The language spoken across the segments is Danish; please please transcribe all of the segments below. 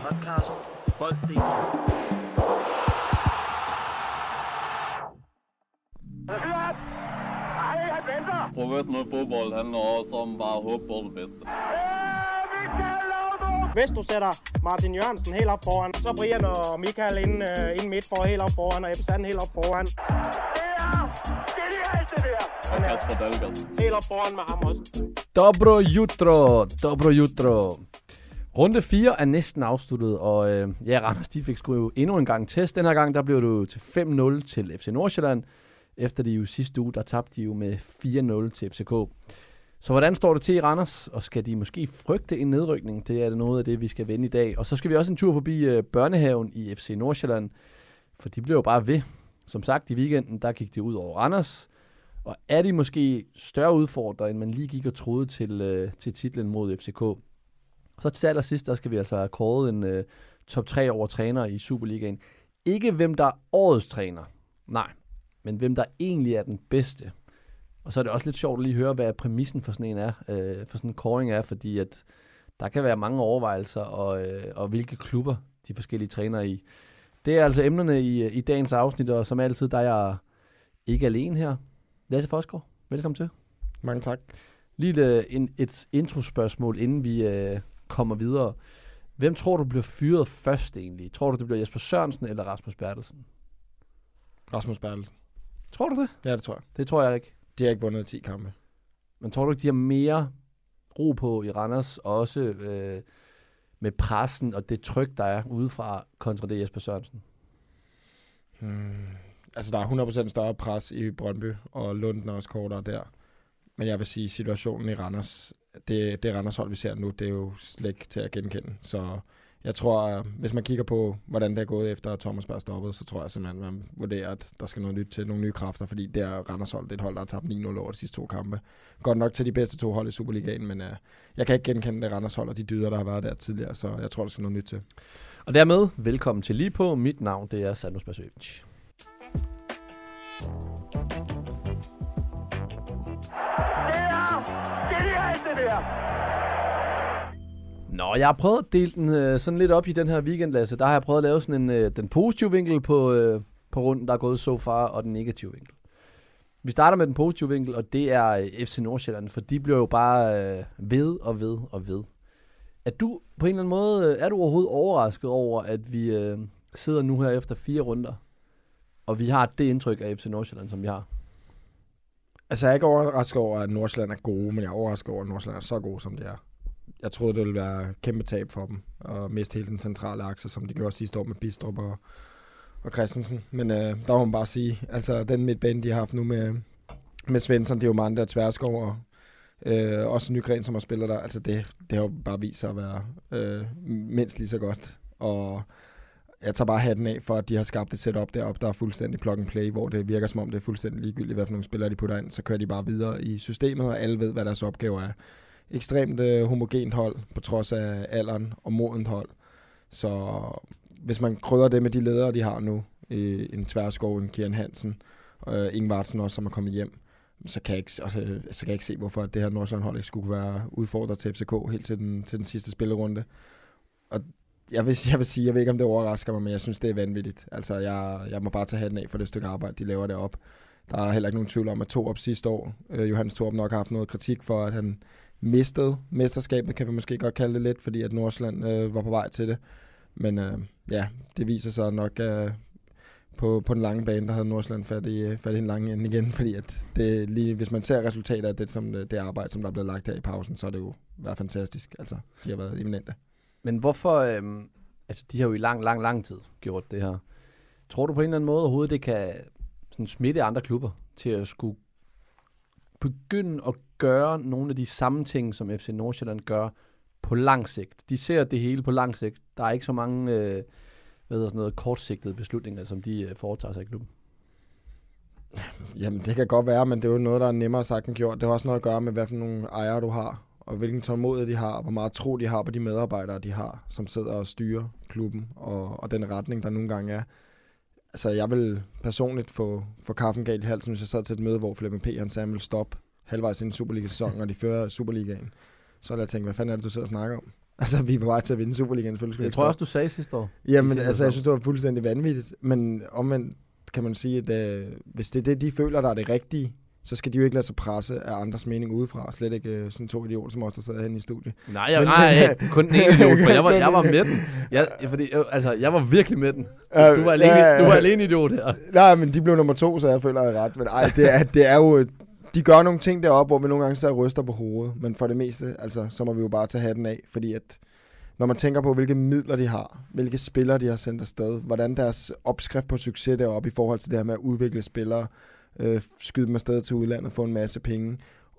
podcast for Bold.dk. Professionel fodbold handler også om bare at håbe på det bedste. Hvis du sætter Martin Jørgensen helt op foran, så Brian og Michael ind, uh, ind midt for helt op foran, og Ebbe Sand helt op foran. Og Kasper Dahlgaard. Helt op foran med ham også. Dobro jutro, dobro jutro. Runde 4 er næsten afsluttet, og øh, ja, Randers de fik sgu jo endnu en gang test. Den her gang, der blev det jo til 5-0 til FC Nordsjælland. Efter de jo sidste uge, der tabte de jo med 4-0 til FCK. Så hvordan står det til i Randers, og skal de måske frygte en nedrykning? Det er noget af det, vi skal vende i dag. Og så skal vi også en tur forbi øh, børnehaven i FC Nordsjælland, for de blev jo bare ved. Som sagt, i weekenden, der gik det ud over Randers. Og er de måske større udfordrere, end man lige gik og troede til, øh, til titlen mod FCK? Så til allersidst, der skal vi altså have kåret en øh, top 3 over træner i Superligaen. Ikke hvem der er årets træner, nej, men hvem der egentlig er den bedste. Og så er det også lidt sjovt at lige høre, hvad præmissen for sådan en er, øh, for sådan en kåring er, fordi at der kan være mange overvejelser, og, øh, og hvilke klubber de forskellige træner i. Det er altså emnerne i, i dagens afsnit, og som altid, der er jeg ikke alene her. Lasse Forsgaard, velkommen til. Mange tak. Lige et, øh, et introspørgsmål, inden vi øh, kommer videre. Hvem tror du bliver fyret først egentlig? Tror du, det bliver Jesper Sørensen eller Rasmus Bertelsen? Rasmus Bertelsen. Tror du det? Ja, det tror jeg. Det tror jeg ikke. De har ikke vundet 10 kampe. Men tror du ikke, de har mere ro på i Randers, også øh, med pressen og det tryk, der er udefra, kontra det Jesper Sørensen? Hmm. Altså, der er 100% større pres i Brøndby, og Lunden er også kortere der. Men jeg vil sige, situationen i Randers, det, det Randers hold, vi ser nu, det er jo slet ikke til at genkende. Så jeg tror, hvis man kigger på, hvordan det er gået efter Thomas Berg stoppede, så tror jeg simpelthen, man vurderer, at der skal noget nyt til, nogle nye kræfter, fordi det er Randers hold, det er et hold, der har tabt 9-0 over de sidste to kampe. Godt nok til de bedste to hold i Superligaen, men uh, jeg kan ikke genkende det Randers hold og de dyder, der har været der tidligere, så jeg tror, der skal noget nyt til. Og dermed, velkommen til lige på. Mit navn, det er det her. Nå, jeg har prøvet at dele den øh, sådan lidt op i den her weekend, Lasse. Der har jeg prøvet at lave sådan en, øh, den positive vinkel på, øh, på runden, der er gået så far, og den negative vinkel. Vi starter med den positive vinkel, og det er øh, FC Nordsjælland, for de bliver jo bare øh, ved og ved og ved. Er du på en eller anden måde, øh, er du overhovedet overrasket over, at vi øh, sidder nu her efter fire runder, og vi har det indtryk af FC Nordsjælland, som vi har? Altså, jeg er ikke overrasket over, at Nordsjælland er gode, men jeg er overrasket over, at Nordsjælland er så gode, som de er. Jeg troede, det ville være kæmpe tab for dem, og miste hele den centrale akse, som de gjorde sidste år med Bistrup og, og Christensen. Men øh, der må man bare sige, altså den midtbane, de har haft nu med, med Svensson, Diomande og Tverskov, og øh, også Nygren, som har spillet der, altså det, det har jo bare vist sig at være øh, mindst lige så godt. Og jeg tager bare hatten af for, at de har skabt et setup deroppe, der er fuldstændig plug and play, hvor det virker som om, det er fuldstændig ligegyldigt, hvad for nogle spillere de putter ind. Så kører de bare videre i systemet, og alle ved, hvad deres opgave er. Ekstremt øh, homogent hold, på trods af alderen og modent hold. Så hvis man krydder det med de ledere, de har nu, øh, en Tverskov, en Kieran Hansen, og øh, Ingvartsen også, som er kommet hjem, så kan jeg ikke, altså, så kan jeg ikke se, hvorfor det her Nordsjælland hold ikke skulle være udfordret til FCK helt til den, til den sidste spillerunde. Og jeg vil, jeg vil sige, jeg ved ikke, om det overrasker mig, men jeg synes, det er vanvittigt. Altså, jeg, jeg må bare tage hatten af for det stykke arbejde, de laver derop. Der er heller ikke nogen tvivl om, at to op sidste år, øh, Johannes Torp nok har haft noget kritik for, at han mistede mesterskabet, kan vi måske godt kalde det lidt, fordi at Nordsjælland øh, var på vej til det. Men øh, ja, det viser sig nok øh, på, på den lange bane, der havde Nordsjælland fat i, øh, fat i en lang ende igen, fordi at det lige, hvis man ser resultatet af det, som, øh, det arbejde, som der er blevet lagt her i pausen, så er det jo været fantastisk. Altså, de har været eminente. Men hvorfor, øhm, altså de har jo i lang, lang, lang tid gjort det her. Tror du på en eller anden måde overhovedet, det kan sådan smitte andre klubber til at skulle begynde at gøre nogle af de samme ting, som FC Nordsjælland gør på lang sigt? De ser det hele på lang sigt. Der er ikke så mange øh, hvad sådan noget, kortsigtede beslutninger, som de øh, foretager sig i klubben. Jamen, det kan godt være, men det er jo noget, der er nemmere sagt end gjort. Det har også noget at gøre med, hvad for nogle ejere du har, og hvilken tålmodighed de har, og hvor meget tro de har på de medarbejdere, de har, som sidder og styrer klubben, og, og den retning, der nogle gange er. Altså, jeg vil personligt få, få kaffen galt i halsen, hvis jeg sad til et møde, hvor Flemming P. han sagde, han ville stoppe halvvejs ind i Superliga-sæsonen, og de fører Superligaen. Så ville jeg tænke, hvad fanden er det, du sidder og snakker om? Altså, vi er på vej til at vinde Superligaen, selvfølgelig. skal tror jeg stoppe. også, du sagde sidste år. Jamen, sidste altså, jeg synes, det var fuldstændig vanvittigt. Men omvendt kan man sige, at øh, hvis det er det, de føler, der er det rigtige, så skal de jo ikke lade sig presse af andres mening udefra. Slet ikke øh, sådan to idioter, som også der sidder henne i studiet. Nej, jeg, Men- nej, jeg, kun ene idiot, for jeg var, jeg var med den. Jeg, fordi, øh, altså, jeg var virkelig med den. Du var alene, Ja, du var alene idiot her. Nej, men de blev nummer to, så jeg føler, jeg er ret. Men ej, det er, det er jo... De gør nogle ting deroppe, hvor vi nogle gange så ryster på hovedet. Men for det meste, altså, så må vi jo bare tage hatten af. Fordi at, når man tænker på, hvilke midler de har, hvilke spillere de har sendt afsted, hvordan deres opskrift på succes deroppe i forhold til det her med at udvikle spillere, øh, skyde dem afsted til udlandet, få en masse penge.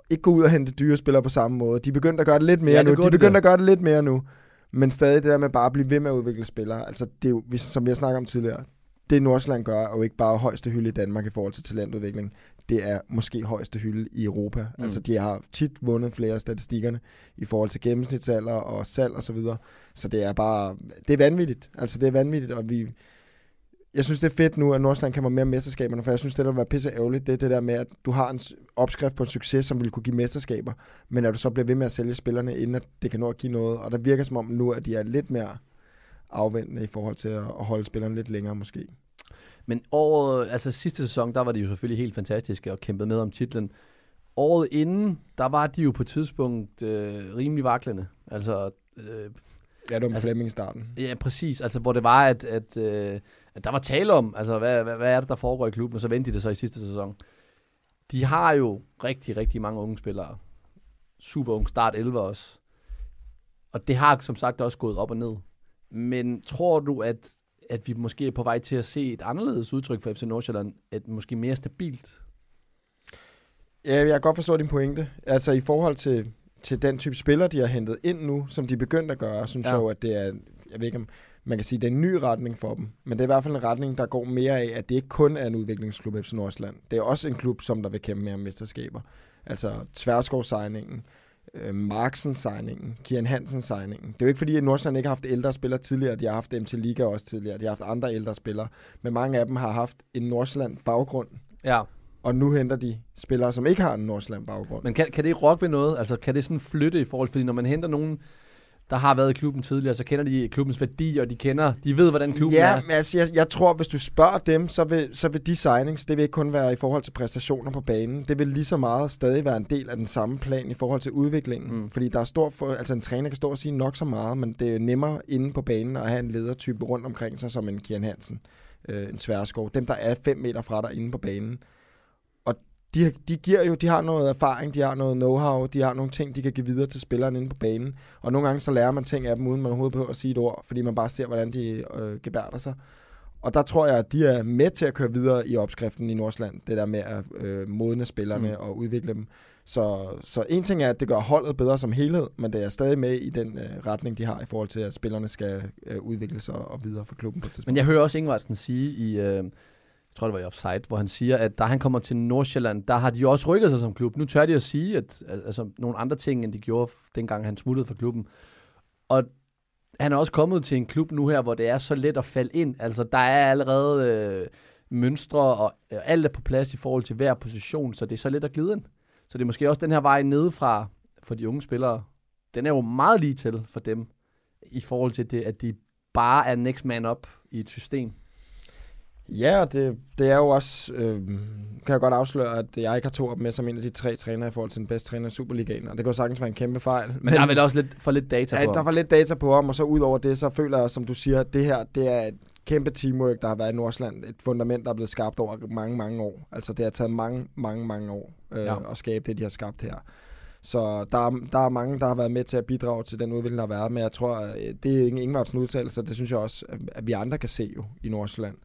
Ikke gå ud og hente dyre spillere på samme måde. De er begyndt at gøre det lidt mere Ja, nu. De er det at gøre det lidt mere nu. Men stadig det der med bare at blive ved med at udvikle spillere. Altså, det er jo, som vi har snakket om tidligere, det Nordsjælland gør, er jo ikke bare højeste hylde i Danmark i forhold til talentudvikling. Det er måske højeste hylde i Europa. Mm. Altså, de har tit vundet flere af statistikkerne i forhold til gennemsnitsalder og salg og så videre. Så det er bare, det er vanvittigt. Altså, det er vanvittigt, og vi, jeg synes, det er fedt nu, at Nordsjælland kan være mere i mesterskaberne, for jeg synes, det der vil være pisse ærgerligt, det er det der med, at du har en opskrift på en succes, som vil kunne give mesterskaber, men at du så bliver ved med at sælge spillerne, inden at det kan nå at give noget. Og der virker som om nu, at de er lidt mere afventende i forhold til at at holde spillerne lidt længere måske. Men året, altså sidste sæson, der var de jo selvfølgelig helt fantastiske og kæmpede med om titlen. Året inden, der var de jo på et tidspunkt øh, rimelig vaklende. Altså, øh, Ja, det var med Altså- Flemming i starten. ja, præcis. Altså, hvor det var, at, at, øh, at der var tale om, altså, hvad, hvad, hvad er det, der foregår i klubben, og så vendte de det så i sidste sæson. De har jo rigtig, rigtig mange unge spillere. Super ung start 11 også. Og det har som sagt også gået op og ned. Men tror du, at, at vi måske er på vej til at se et anderledes udtryk for FC Nordsjælland? Et måske mere stabilt? Ja, jeg kan godt forstå din pointe. Altså i forhold til, til den type spiller, de har hentet ind nu, som de er begyndt at gøre, synes Ja. jeg jo, at det er, jeg ved ikke om man kan sige, det er en ny retning for dem. Men det er i hvert fald en retning, der går mere af, at det ikke kun er en udviklingsklub FC Nordsjælland. Det er også en klub, som der vil kæmpe mere om mesterskaber. Altså Tverskov-signingen, øh, Marksen-signingen, Kian Hansen-signingen. Det er jo ikke fordi, at Nordsjælland ikke har haft ældre spillere tidligere. De har haft dem til Liga også tidligere. De har haft andre ældre spillere. Men mange af dem har haft en Nordsjælland-baggrund. Ja. Og nu henter de spillere, som ikke har en Nordsjælland-baggrund. Men kan, kan det rokke ved noget? Altså, kan det sådan flytte i forhold? Fordi når man henter nogen, der har været i klubben tidligere, så kender de klubbens værdi, og de kender, de ved, hvordan klubben ja, er. men altså, jeg, jeg tror, hvis du spørger dem, så vil, så vil de signings, det vil ikke kun være i forhold til præstationer på banen. Det vil lige så meget stadig være en del af den samme plan i forhold til udviklingen. Mm. Fordi der er stor for, altså en træner kan stå og sige nok så meget, men det er nemmere inde på banen at have en ledertype rundt omkring sig, som en Kian Hansen, øh, en Tværskov. Dem, der er 5 meter fra dig inde på banen. De, de giver jo, de har noget erfaring, de har noget know-how, de har nogle ting, de kan give videre til spillerne inde på banen. Og nogle gange så lærer man ting af dem, uden man overhovedet behøver at sige et ord, fordi man bare ser, hvordan de øh, gebærder sig. Og der tror jeg, at de er med til at køre videre i opskriften i Nordsland. Det der med at øh, modne spillerne mm. og udvikle dem. Så, så en ting er, at det gør holdet bedre som helhed, men det er stadig med i den øh, retning, de har i forhold til, at spillerne skal øh, udvikle sig og videre for klubben på et tidspunkt. Men jeg hører også Ingvartsen sige i, øh, jeg tror det var i Offside, hvor han siger, at da han kommer til Nordsjælland, der har de jo også rykket sig som klub. Nu tør de at sige, at altså, nogle andre ting, end de gjorde, dengang han smuttede fra klubben. Og han er også kommet til en klub nu her, hvor det er så let at falde ind. Altså, der er allerede øh, mønstre, og øh, alt er på plads i forhold til hver position, så det er så let at glide ind. Så det er måske også den her vej nedefra for de unge spillere. Den er jo meget lige til for dem, i forhold til det, at de bare er next man up i et system. Ja, og det, det er jo også, øh, kan jeg godt afsløre, at jeg ikke har to dem med som en af de tre trænere i forhold til den bedste træner i Superligaen, og det kan jo sagtens være en kæmpe fejl. Men, Men der er vel også lidt, for lidt data ja, på der var lidt data på ham, og så ud over det, så føler jeg, som du siger, at det her, det er et kæmpe teamwork, der har været i Nordsland. Et fundament, der er blevet skabt over mange, mange år. Altså, det har taget mange, mange, mange år øh, Ja. at skabe det, de har skabt her. Så der er, der er mange, der har været med til at bidrage til den udvikling, der har været, men jeg tror, at det er ingen Ingvartsen udtalelse, det synes jeg også, at- at vi andre kan se jo i Nordsjælland.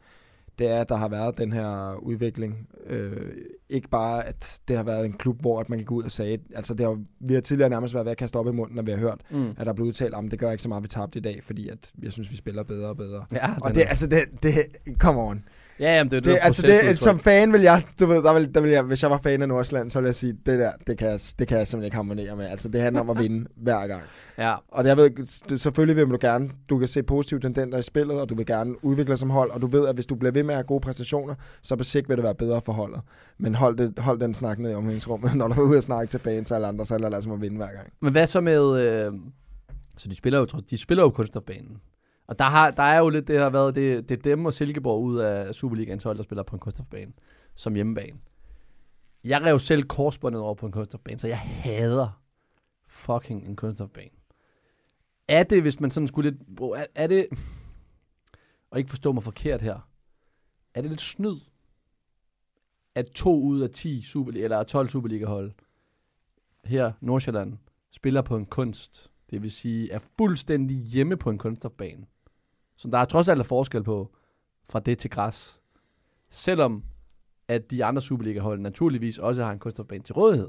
Det er, at der har været den her udvikling. Øh, ikke bare, at det har været en klub, hvor at man kan gå ud og sige, altså det har, vi har tidligere nærmest været ved at kaste op i munden, når vi har hørt, Mm. at der blev udtalt, om det gør ikke så meget, vi tabte i dag, fordi at jeg synes, vi spiller bedre og bedre. Ja, Og det, er- altså, det, det, come on. Ja, jamen, det er det, Det, altså, det, som fan vil jeg, du ved, der vil, der vil jeg, hvis jeg var fan af Nordsjælland, så ville jeg sige, det der, det kan jeg, det kan jeg simpelthen ikke harmonere med. Altså, det handler om at vinde hver gang. Ja, Og det, jeg ved, selvfølgelig vil du gerne, du kan se positive tendenser i spillet, og du vil gerne udvikle dig som hold, og du ved, at hvis du bliver ved med at have gode præstationer, så på sigt vil det være bedre for holdet. Men hold, det, hold den snak ned i omhængsrummet, når du er ude og snakke til fans alle andre, så er det altså at vinde hver gang. men hvad så med, øh, Så de spiller jo, trods- de spiller jo kunststofbanen. Og der, har, der er jo lidt, det har været, det, det er dem og Silkeborg ud af Superligaens hold, der spiller på en kunststofbane som hjemmebane. Jeg rev selv korsbåndet over på en kunststofbane, så jeg hader fucking en kunststofbane. Er det, hvis man sådan skulle lidt... Er, er det... Og ikke forstå mig forkert her. Er det lidt snyd, at to ud af 10 Superliga, eller 12 Superliga-hold her Nordsjælland spiller på en kunst, det vil sige er fuldstændig hjemme på en kunststofbane. Så der er trods alt forskel på fra det til græs. Selvom at de andre Superliga-hold naturligvis også har en kunststofbane til rådighed.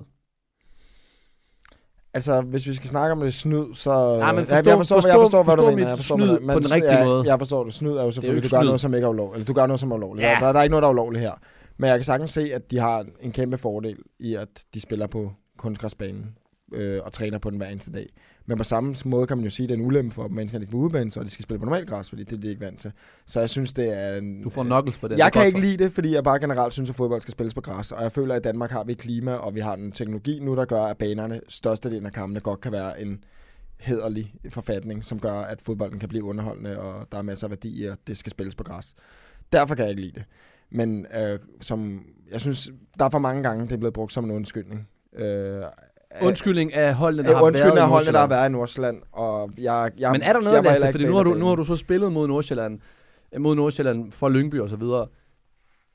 Altså, hvis vi skal snakke om det snyd, så... Ja, men jeg, forstå- jeg forstår, forstå- jeg forstår, hvad forstå du mener. Jeg forstår, snyd men på den rigtige ja, måde. Jeg forstår det. Snyd er jo selvfølgelig, du gør snyd. noget, som ikke er ulovligt. Eller du gør noget, som er ulovligt. Ja. Ja. Der, der er ikke noget, der er ulovligt her. Men jeg kan sagtens se, at de har en kæmpe fordel i, at de spiller på kunstgræsbanen øh, og træner på den hver eneste dag. Men på samme måde kan man jo sige, at det er en ulempe for mennesker, at de er på udebane, så de skal spille på normalt græs, fordi det er de ikke vant til. Så jeg synes, det er en... Du får knuckles på den. Jeg Det er kan ikke lide det, fordi jeg bare generelt synes, at fodbold skal spilles på græs. Og jeg føler, at i Danmark har vi et klima, og vi har en teknologi nu, der gør, at banerne, størstedelen af kampene, godt kan være en hederlig forfatning, som gør, at fodbolden kan blive underholdende, og der er masser af værdi at det skal spilles på græs. Derfor kan jeg ikke lide det. Men øh, som, jeg synes, der er for mange gange, det er blevet brugt som en undskyldning. Øh, Undskyldning af holdene, der Øh, har undskyldning været af holdene, der har været i Nordsjælland. Og jeg, jeg, Men er der noget, Lasse? ikke Fordi nu har, du, nu har du så spillet mod Nordsjælland, øh, mod Nordsjælland for Lyngby og så videre.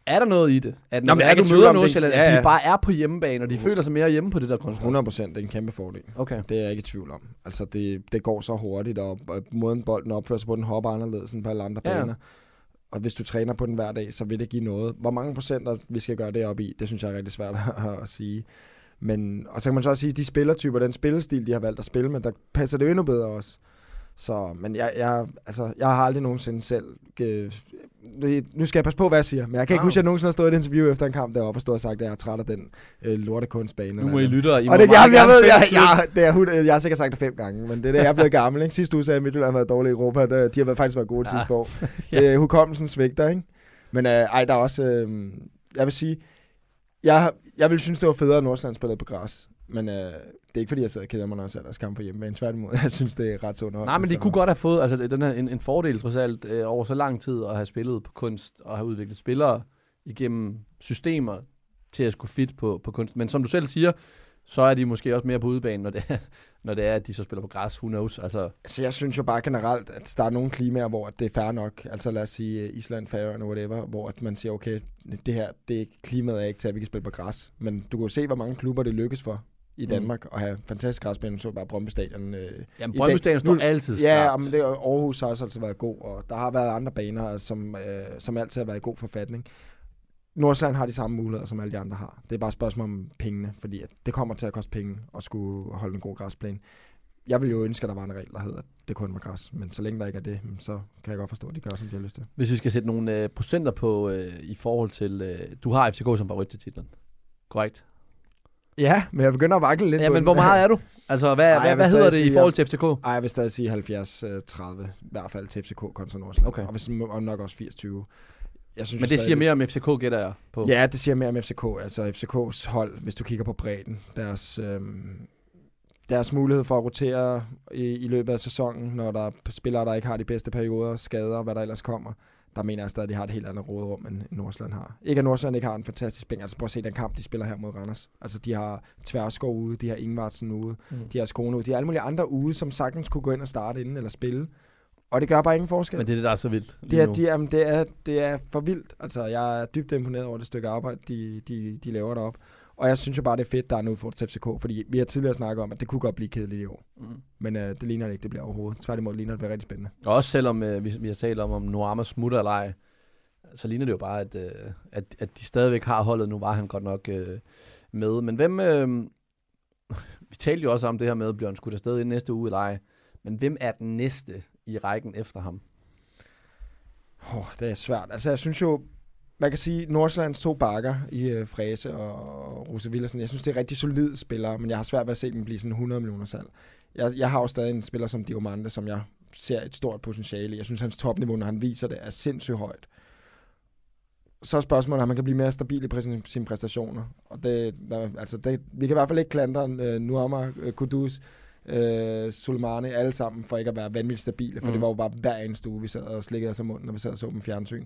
Er der noget i det? At når Nå, er du møder. Nordsjælland, Ja, at ja. de bare er på hjemmebane, og de føler sig mere hjemme på det der kunstgræs? 100 procent, det er en kæmpe fordel. Okay. Det er jeg ikke i tvivl om. Altså, det, det går så hurtigt, og, måden bolden opfører sig på, den hopper anderledes end på alle andre ja. baner. Og hvis du træner på den hver dag, så vil det give noget. Hvor mange procenter vi skal gøre det op i, det synes jeg er rigtig svært at sige. Men, og så kan man så også sige, at de spillertyper, den spillestil, de har valgt at spille med, der passer det jo endnu bedre også. Så, men jeg, jeg, altså, jeg har aldrig nogensinde selv... Øh, nu skal jeg passe på, hvad jeg siger, men jeg kan ikke Ah. huske, at jeg nogensinde har stået i et interview efter en kamp deroppe og stået og sagt, at jeg er træt af den øh, lortekunstbane. Nu må I lytte, og I Og det, jeg, jeg, ved, jeg, jeg, det er, hund- jeg har sikkert sagt det fem gange, men det er det, jeg er blevet gammel. Ikke? Sidste uge sagde jeg, at Midtjylland har været dårlig i Europa. Der, de har været, faktisk været gode Ja. ja. sidste år. Ja. øh, hukommelsen svigter, ikke? Men øh, ej, der er også... Øh, jeg vil sige... Jeg, jeg vil synes, det var federe, at Nordsjælland spillede på græs. Men øh, det er ikke, fordi jeg sidder og keder mig, når jeg ser deres kamp på hjemmebane. Tværtimod, jeg synes, det er ret så underholdende. Nej, men de kunne godt have fået altså, den her, en, en fordel trods alt øh, over så lang tid at have spillet på kunst og have udviklet spillere igennem systemer til at skulle fit på, på kunst. Men som du selv siger, så er de måske også mere på udebanen, når det er, når det er at de så spiller på græs. Who knows? Altså, Altså, jeg synes jo bare generelt, at der er nogle klimaer, hvor det er fair nok. Altså, lad os sige øh, Island, Færøerne, whatever, hvor at man siger, okay, det her, det er klimaet er ikke til, at vi kan spille på græs. Men du kan jo se, hvor mange klubber det lykkes for i Mm. Danmark at have fantastisk græsbane. Så bare Brøndby Stadion. Øh, jamen, Brøndby Stadion står altid ja, skarpt. men det, Aarhus har også altid været god, og der har været andre baner, som, øh, som altid har været i god forfatning. Nordsjælland har de samme muligheder, som alle de andre har. Det er bare et spørgsmål om pengene, fordi at det kommer til at koste penge at skulle holde en god græsplæne. Jeg vil jo ønske, at der var en regel, der hedder, at det kun var græs. Men så længe der ikke er det, så kan jeg godt forstå, at de gør, som de har lyst til. Hvis vi skal sætte nogle øh, procenter på øh, i forhold til... Øh, du har FCK som favorit til titlen. Korrekt? Ja, men jeg begynder at vakle lidt Ja, men hvor meget er du? Altså, hvad, Ej, hvad, hvad hedder det i sige, forhold til FCK? Ej, jeg vil stadig sige 70-30, i hvert fald til FCK kontra Nordsjælland. Okay. Og, hvis, og nok også 80-20. Jeg synes Men det siger mere om FCK, gætter jeg på. Ja, det siger mere om FCK. Altså FCK's hold, hvis du kigger på bredden, deres, øhm, deres mulighed for at rotere i, i løbet af sæsonen, når der er spillere, der ikke har de bedste perioder, skader, hvad der ellers kommer, der mener jeg stadig, at de har et helt andet råderum, end end Nordsjælland har. Ikke at Nordsjælland ikke har en fantastisk bænk. Altså prøv at se den kamp, de spiller her mod Randers. Altså de har Tverskov ude, de har Ingvartsen ude, Mm. de har Skone ude, de har alle mulige andre ude, som sagtens kunne gå ind og starte inden eller spille. Og det gør bare ingen forskel. Men det er det, der er så vildt. Det er, nu. de, jamen, det, er, det er for vildt. Altså, jeg er dybt imponeret over det stykke arbejde, de, de, de laver derop. Og jeg synes jo bare, det er fedt, der er nu for til FCK, fordi vi har tidligere snakket om, at det kunne godt blive kedeligt i år. Mm. Men øh, det ligner det ikke, det bliver overhovedet. Tværtimod ligner det bliver rigtig spændende. Og også selvom øh, vi, vi har talt om, om Noama smutter eller ej, så ligner det jo bare, at, øh, at, at de stadigvæk har holdet. Nu var han godt nok øh, med. Men hvem... Øh, vi talte jo også om det her med, han skudt afsted i næste uge eller ej. Men hvem er den næste i rækken efter ham? Oh, det er svært. Altså, jeg synes jo, man kan sige, Nordsjællands to bakker i øh, Fræse og Rose Villersen, jeg synes, det er rigtig solide spillere, men jeg har svært ved at se dem blive sådan 100 millioner salg. Jeg, jeg har jo stadig en spiller som Diomande, som jeg ser et stort potentiale i. Jeg synes, hans topniveau, når han viser det, er sindssygt højt. Så er spørgsmålet, om han kan blive mere stabil i præ- sine præstationer. Og det, altså det, vi kan i hvert fald ikke klandre øh, uh, Nuama uh, øh, Kudus øh, Soleimani, alle sammen, for ikke at være vanvittigt stabile, for Mm. det var jo bare hver eneste uge, vi sad og slikkede os om munden, når vi sad og så dem fjernsyn.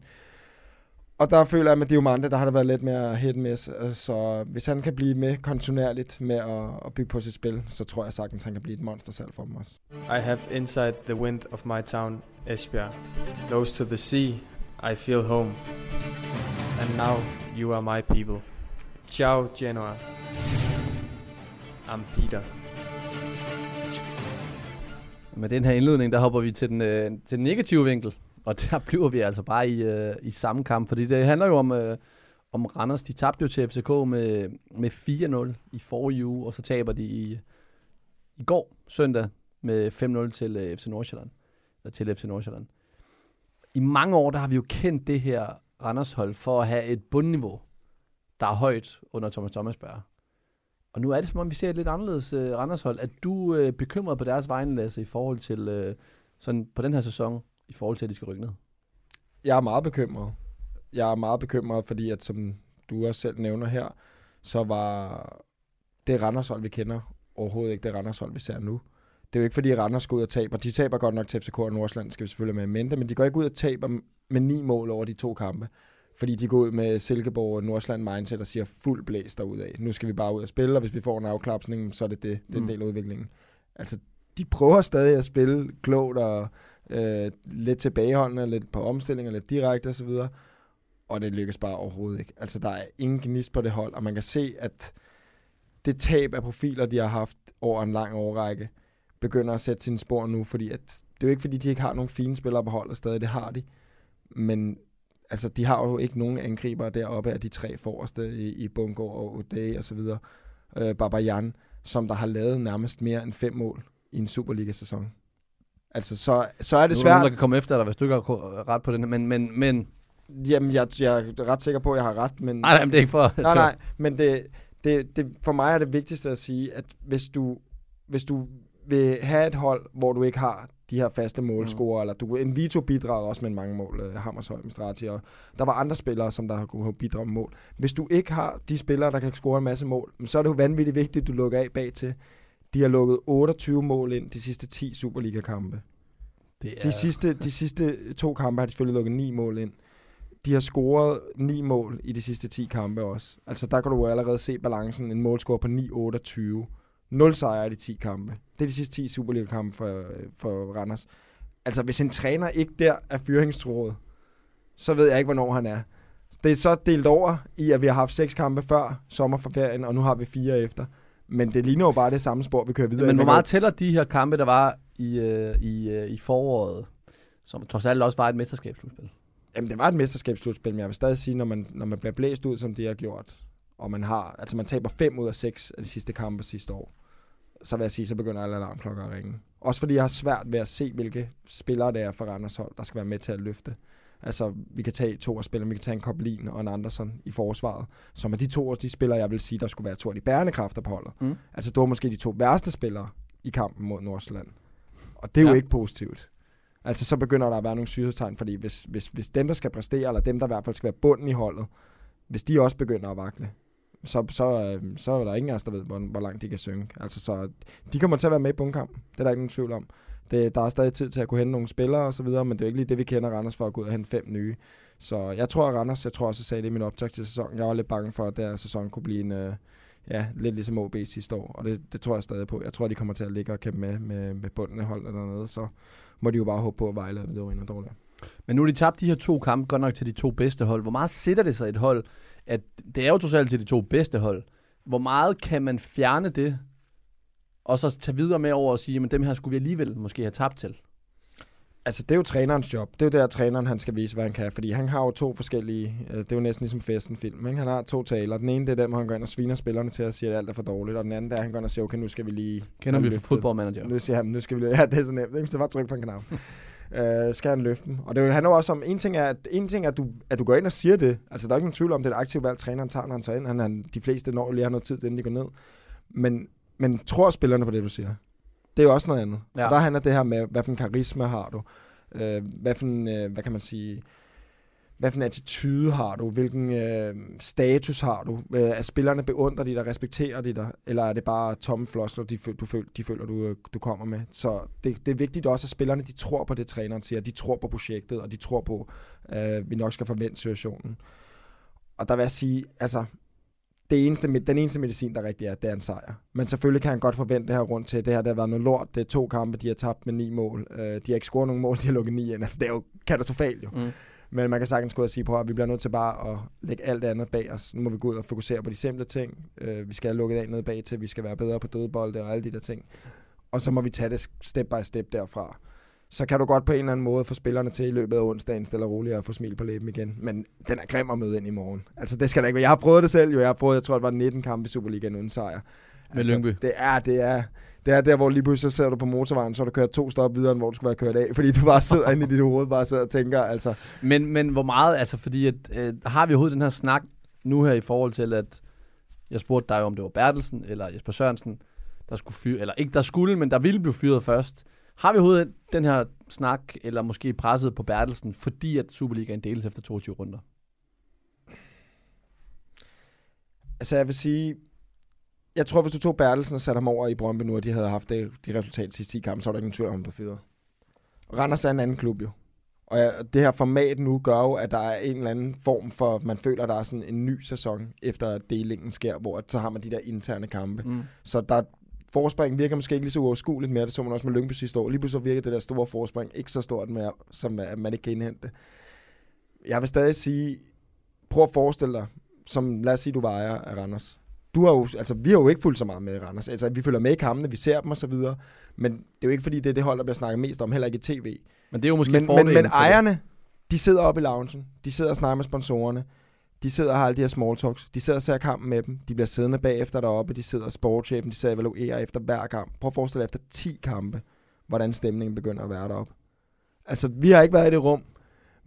Og der føler jeg, at med Diomande, der har det været lidt mere hit miss, øh, så hvis han kan blive med kontinuerligt med at, at bygge på sit spil, så tror jeg sagtens, han kan blive et monster selv for dem også. I have inside the wind of my town, Esbjerg. Close to the sea, I feel home. And now you are my people. Ciao, Genoa. I'm Peter. Med den her indledning, der hopper vi til den, øh, til den negative vinkel. Og der bliver vi altså bare i, øh, i samme kamp. Fordi det handler jo om, øh, om Randers. De tabte jo til FCK med, med 4-0 i forrige uge. Og så taber de i, i går, søndag, med 5-0 til øh, FC Nordsjælland. Eller til FC Nordsjælland. I mange år, der har vi jo kendt det her Randers-hold for at have et bundniveau, der er højt under Thomas Thomasberg. Og nu er det som om, vi ser et lidt anderledes øh, Randershold. Er du øh, bekymret på deres vegne, Lasse, i forhold til øh, sådan på den her sæson, i forhold til, at de skal rykke ned? Jeg er meget bekymret. Jeg er meget bekymret, fordi at som du også selv nævner her, så var det Randershold, vi kender, overhovedet ikke det Randershold, vi ser nu. Det er jo ikke, fordi Randers går ud og taber. De taber godt nok til FCK og Nordsjælland, skal vi selvfølgelig med i mente, men de går ikke ud og taber med ni mål over de to kampe. Fordi de går ud med Silkeborg og Nordsjælland mindset og siger fuld blæs derudad. Nu skal vi bare ud og spille, og hvis vi får en afklapsning, så er det det. Det er en Mm. del af udviklingen. Altså, de prøver stadig at spille klogt og øh, lidt tilbageholdende, lidt på omstillinger, lidt direkte osv. Og det lykkes bare overhovedet ikke. Altså, der er ingen gnist på det hold, og man kan se, at det tab af profiler, de har haft over en lang årrække, begynder at sætte sine spor nu, fordi at, det er jo ikke, fordi de ikke har nogen fine spillere på holdet stadig, det har de. Men altså, de har jo ikke nogen angriber deroppe af de tre forreste i, i Bungo og O'Day og så videre. Øh, Babajan, som der har lavet nærmest mere end fem mål i en Superliga-sæson. Altså, så, så er Nu det der svært. nogen, der kan komme efter dig, hvis du ikke har ret på den men, men, men Jamen, jeg, jeg er ret sikker på, at jeg har ret, men... nej, nej, men det er ikke for... nej, nej, men det, det, det, for mig er det vigtigste at sige, at hvis du, hvis du vil have et hold, hvor du ikke har de her faste målscorer, mm. eller du, en Vito bidrager også med mange mål, uh, Hammershøj, Strati, og der var andre spillere, som der har kunne bidrage med mål. Hvis du ikke har de spillere, der kan score en masse mål, så er det jo vanvittigt vigtigt, at du lukker af bag til. De har lukket 28 mål ind de sidste 10 Superliga-kampe. det De sidste, de sidste to kampe har de selvfølgelig lukket ni mål ind. De har scoret ni mål i de sidste 10 kampe også. Altså der kan du jo allerede se balancen. En målscore på 9-28. 0 sejre i de 10 kampe. Det er de sidste 10 Superliga-kampe for, for Randers. Altså hvis en træner ikke der er fyringstruet, så ved jeg ikke, hvornår han er. Det er så delt over i, at vi har haft seks kampe før sommerferien, og nu har vi fire efter. Men det ligner jo bare det samme spor, vi kører videre. Men hvor meget tæller de her kampe, der var i, øh, i, øh, i foråret, som trods alt også var et mesterskabsslutspil? Jamen, det var et mesterskabsslutspil, men jeg vil stadig sige, når man, når man bliver blæst ud, som de har gjort, og man har, altså man taber fem ud af seks af de sidste kampe sidste år, så vil jeg sige, så begynder alle alarmklokker at ringe. Også fordi jeg har svært ved at se, hvilke spillere det er for Randers hold, der skal være med til at løfte. Altså, vi kan tage to af spillerne, vi kan tage en Koblin og en Andersen i forsvaret, som er de to de spillere, jeg vil sige, der skulle være to af de bærende kræfter på holdet. Mm. Altså, det var måske de to værste spillere i kampen mod Nordsjælland. Og det er jo Ja. ikke positivt. Altså, så begynder der at være nogle syghedstegn, fordi hvis, hvis, hvis dem, der skal præstere, eller dem, der i hvert fald skal være bunden i holdet, hvis de også begynder at vakle, så, så, øh, så er der ingen af os, der ved, hvor, hvor langt de kan synge. Altså, så de kommer til at være med i bundkamp. Det er der ikke nogen tvivl om. Det, der er stadig tid til at kunne hente nogle spillere og så videre, men det er jo ikke lige det, vi kender Randers for at gå ud og hente fem nye. Så jeg tror, at Randers, jeg tror også, jeg sagde det i min optag til sæsonen, jeg var lidt bange for, at der sæson kunne blive en, øh, ja, lidt ligesom OB sidste år, og det, det tror jeg stadig på. Jeg tror, de kommer til at ligge og kæmpe med, med, med bunden af holdet noget, så må de jo bare håbe på, at Vejle er videre endnu dårligere. Men nu er de tabt de her to kampe, godt nok til de to bedste hold. Hvor meget sætter det sig et hold, at det er jo trods alt til de to bedste hold. Hvor meget kan man fjerne det, og så tage videre med over og sige, men dem her skulle vi alligevel måske have tabt til? Altså, det er jo trænerens job. Det er jo der, træneren han skal vise, hvad han kan. Fordi han har jo to forskellige... Øh, det er jo næsten ligesom festen film. Ikke? Han har to taler. Den ene, det er den, hvor han går ind og sviner spillerne til at sige, at alt er for dårligt. Og den anden, der han går ind og siger, okay, nu skal vi lige... Kender vi fodboldmanager? Nu siger han, nu skal vi lige... Ja, det er så nemt. Ikke? Så bare tryk på en knap. Øh, skal han løfte dem. Og det handler også om, en ting er, at, en ting er at, du, at du går ind og siger det. Altså, der er ikke nogen tvivl om, det er et aktivt valg, træneren tager, når han tager ind. Han, han, de fleste når lige har noget tid, inden de går ned. Men, men tror spillerne på det, du siger? Det er jo også noget andet. Ja. Og der handler det her med, hvad for en karisma har du? Øh, hvad for en, øh, hvad kan man sige, hvad for en attitude har du? Hvilken øh, status har du? Øh, er spillerne beundrer de dig, respekterer de dig? Eller er det bare tomme floskler, de, føl- du, føl- de føler, du, øh, du kommer med? Så det, det er vigtigt også, at spillerne de tror på det, træneren siger. De tror på projektet, og de tror på, at øh, vi nok skal forvente situationen. Og der vil jeg sige, altså, det eneste, den eneste medicin, der rigtig er, det er en sejr. Men selvfølgelig kan han godt forvente det her rundt til. Det her det har været noget lort. Det er to kampe, de har tabt med ni mål. Øh, de har ikke scoret nogen mål, de har lukket ni ind. Altså, det er jo katastrofalt jo. Mm. Men man kan sagtens gå og sige, på, at vi bliver nødt til bare at lægge alt det andet bag os. Nu må vi gå ud og fokusere på de simple ting. Øh, vi skal have lukket af ned bag til, vi skal være bedre på dødebolde og alle de der ting. Og så må vi tage det step by step derfra. Så kan du godt på en eller anden måde få spillerne til i løbet af onsdagen stille og roligt at få smil på læben igen. Men den er grim at møde ind i morgen. Altså det skal der ikke være. Jeg har prøvet det selv jo. Jeg har prøvet, jeg tror det var 19 kampe i Superligaen uden sejr. Med Lyngby. Det er, det er, det er der, hvor lige pludselig så sidder du på motorvejen, så har du kørt to stop videre, end hvor du skulle være kørt af, fordi du bare sidder inde i dit hoved, bare sidder og tænker, altså, Men, men hvor meget, altså fordi, at, øh, har vi overhovedet den her snak nu her i forhold til, at jeg spurgte dig, om det var Bertelsen eller Jesper Sørensen, der skulle fyre, eller ikke der skulle, men der ville blive fyret først. Har vi overhovedet den her snak, eller måske presset på Bertelsen, fordi at Superligaen deles efter 22 runder? Altså, jeg vil sige, jeg tror, hvis du tog Bertelsen og satte ham over i Brøndby nu, og de havde haft det, de resultater sidste 10 kampe, så var der ikke nogen tvivl om, blev fyret. Randers er en anden klub jo. Og ja, det her format nu gør jo, at der er en eller anden form for, man føler, at der er sådan en ny sæson, efter delingen sker, hvor så har man de der interne kampe. Mm. Så der forspring virker måske ikke lige så uoverskueligt mere. Det så man også med Lyngby sidste år. Lige pludselig virker det der store forspring ikke så stort mere, som at man ikke kan indhente det. Jeg vil stadig sige, prøv at forestille dig, som lad os sige, du var ejer af Randers. Du har jo, altså, vi har jo ikke fulgt så meget med Randers. Altså, vi følger med i kampene, vi ser dem og så videre. Men det er jo ikke, fordi det er det hold, der bliver snakket mest om, heller ikke i tv. Men det er jo måske Men, men, men ejerne, de sidder oppe i loungen. De sidder og snakker med sponsorerne. De sidder og har alle de her small talks. De sidder og ser kampen med dem. De bliver siddende bagefter deroppe. De sidder og sportschefen. De sidder og evaluerer efter hver kamp. Prøv at forestille dig efter 10 kampe, hvordan stemningen begynder at være deroppe. Altså, vi har ikke været i det rum.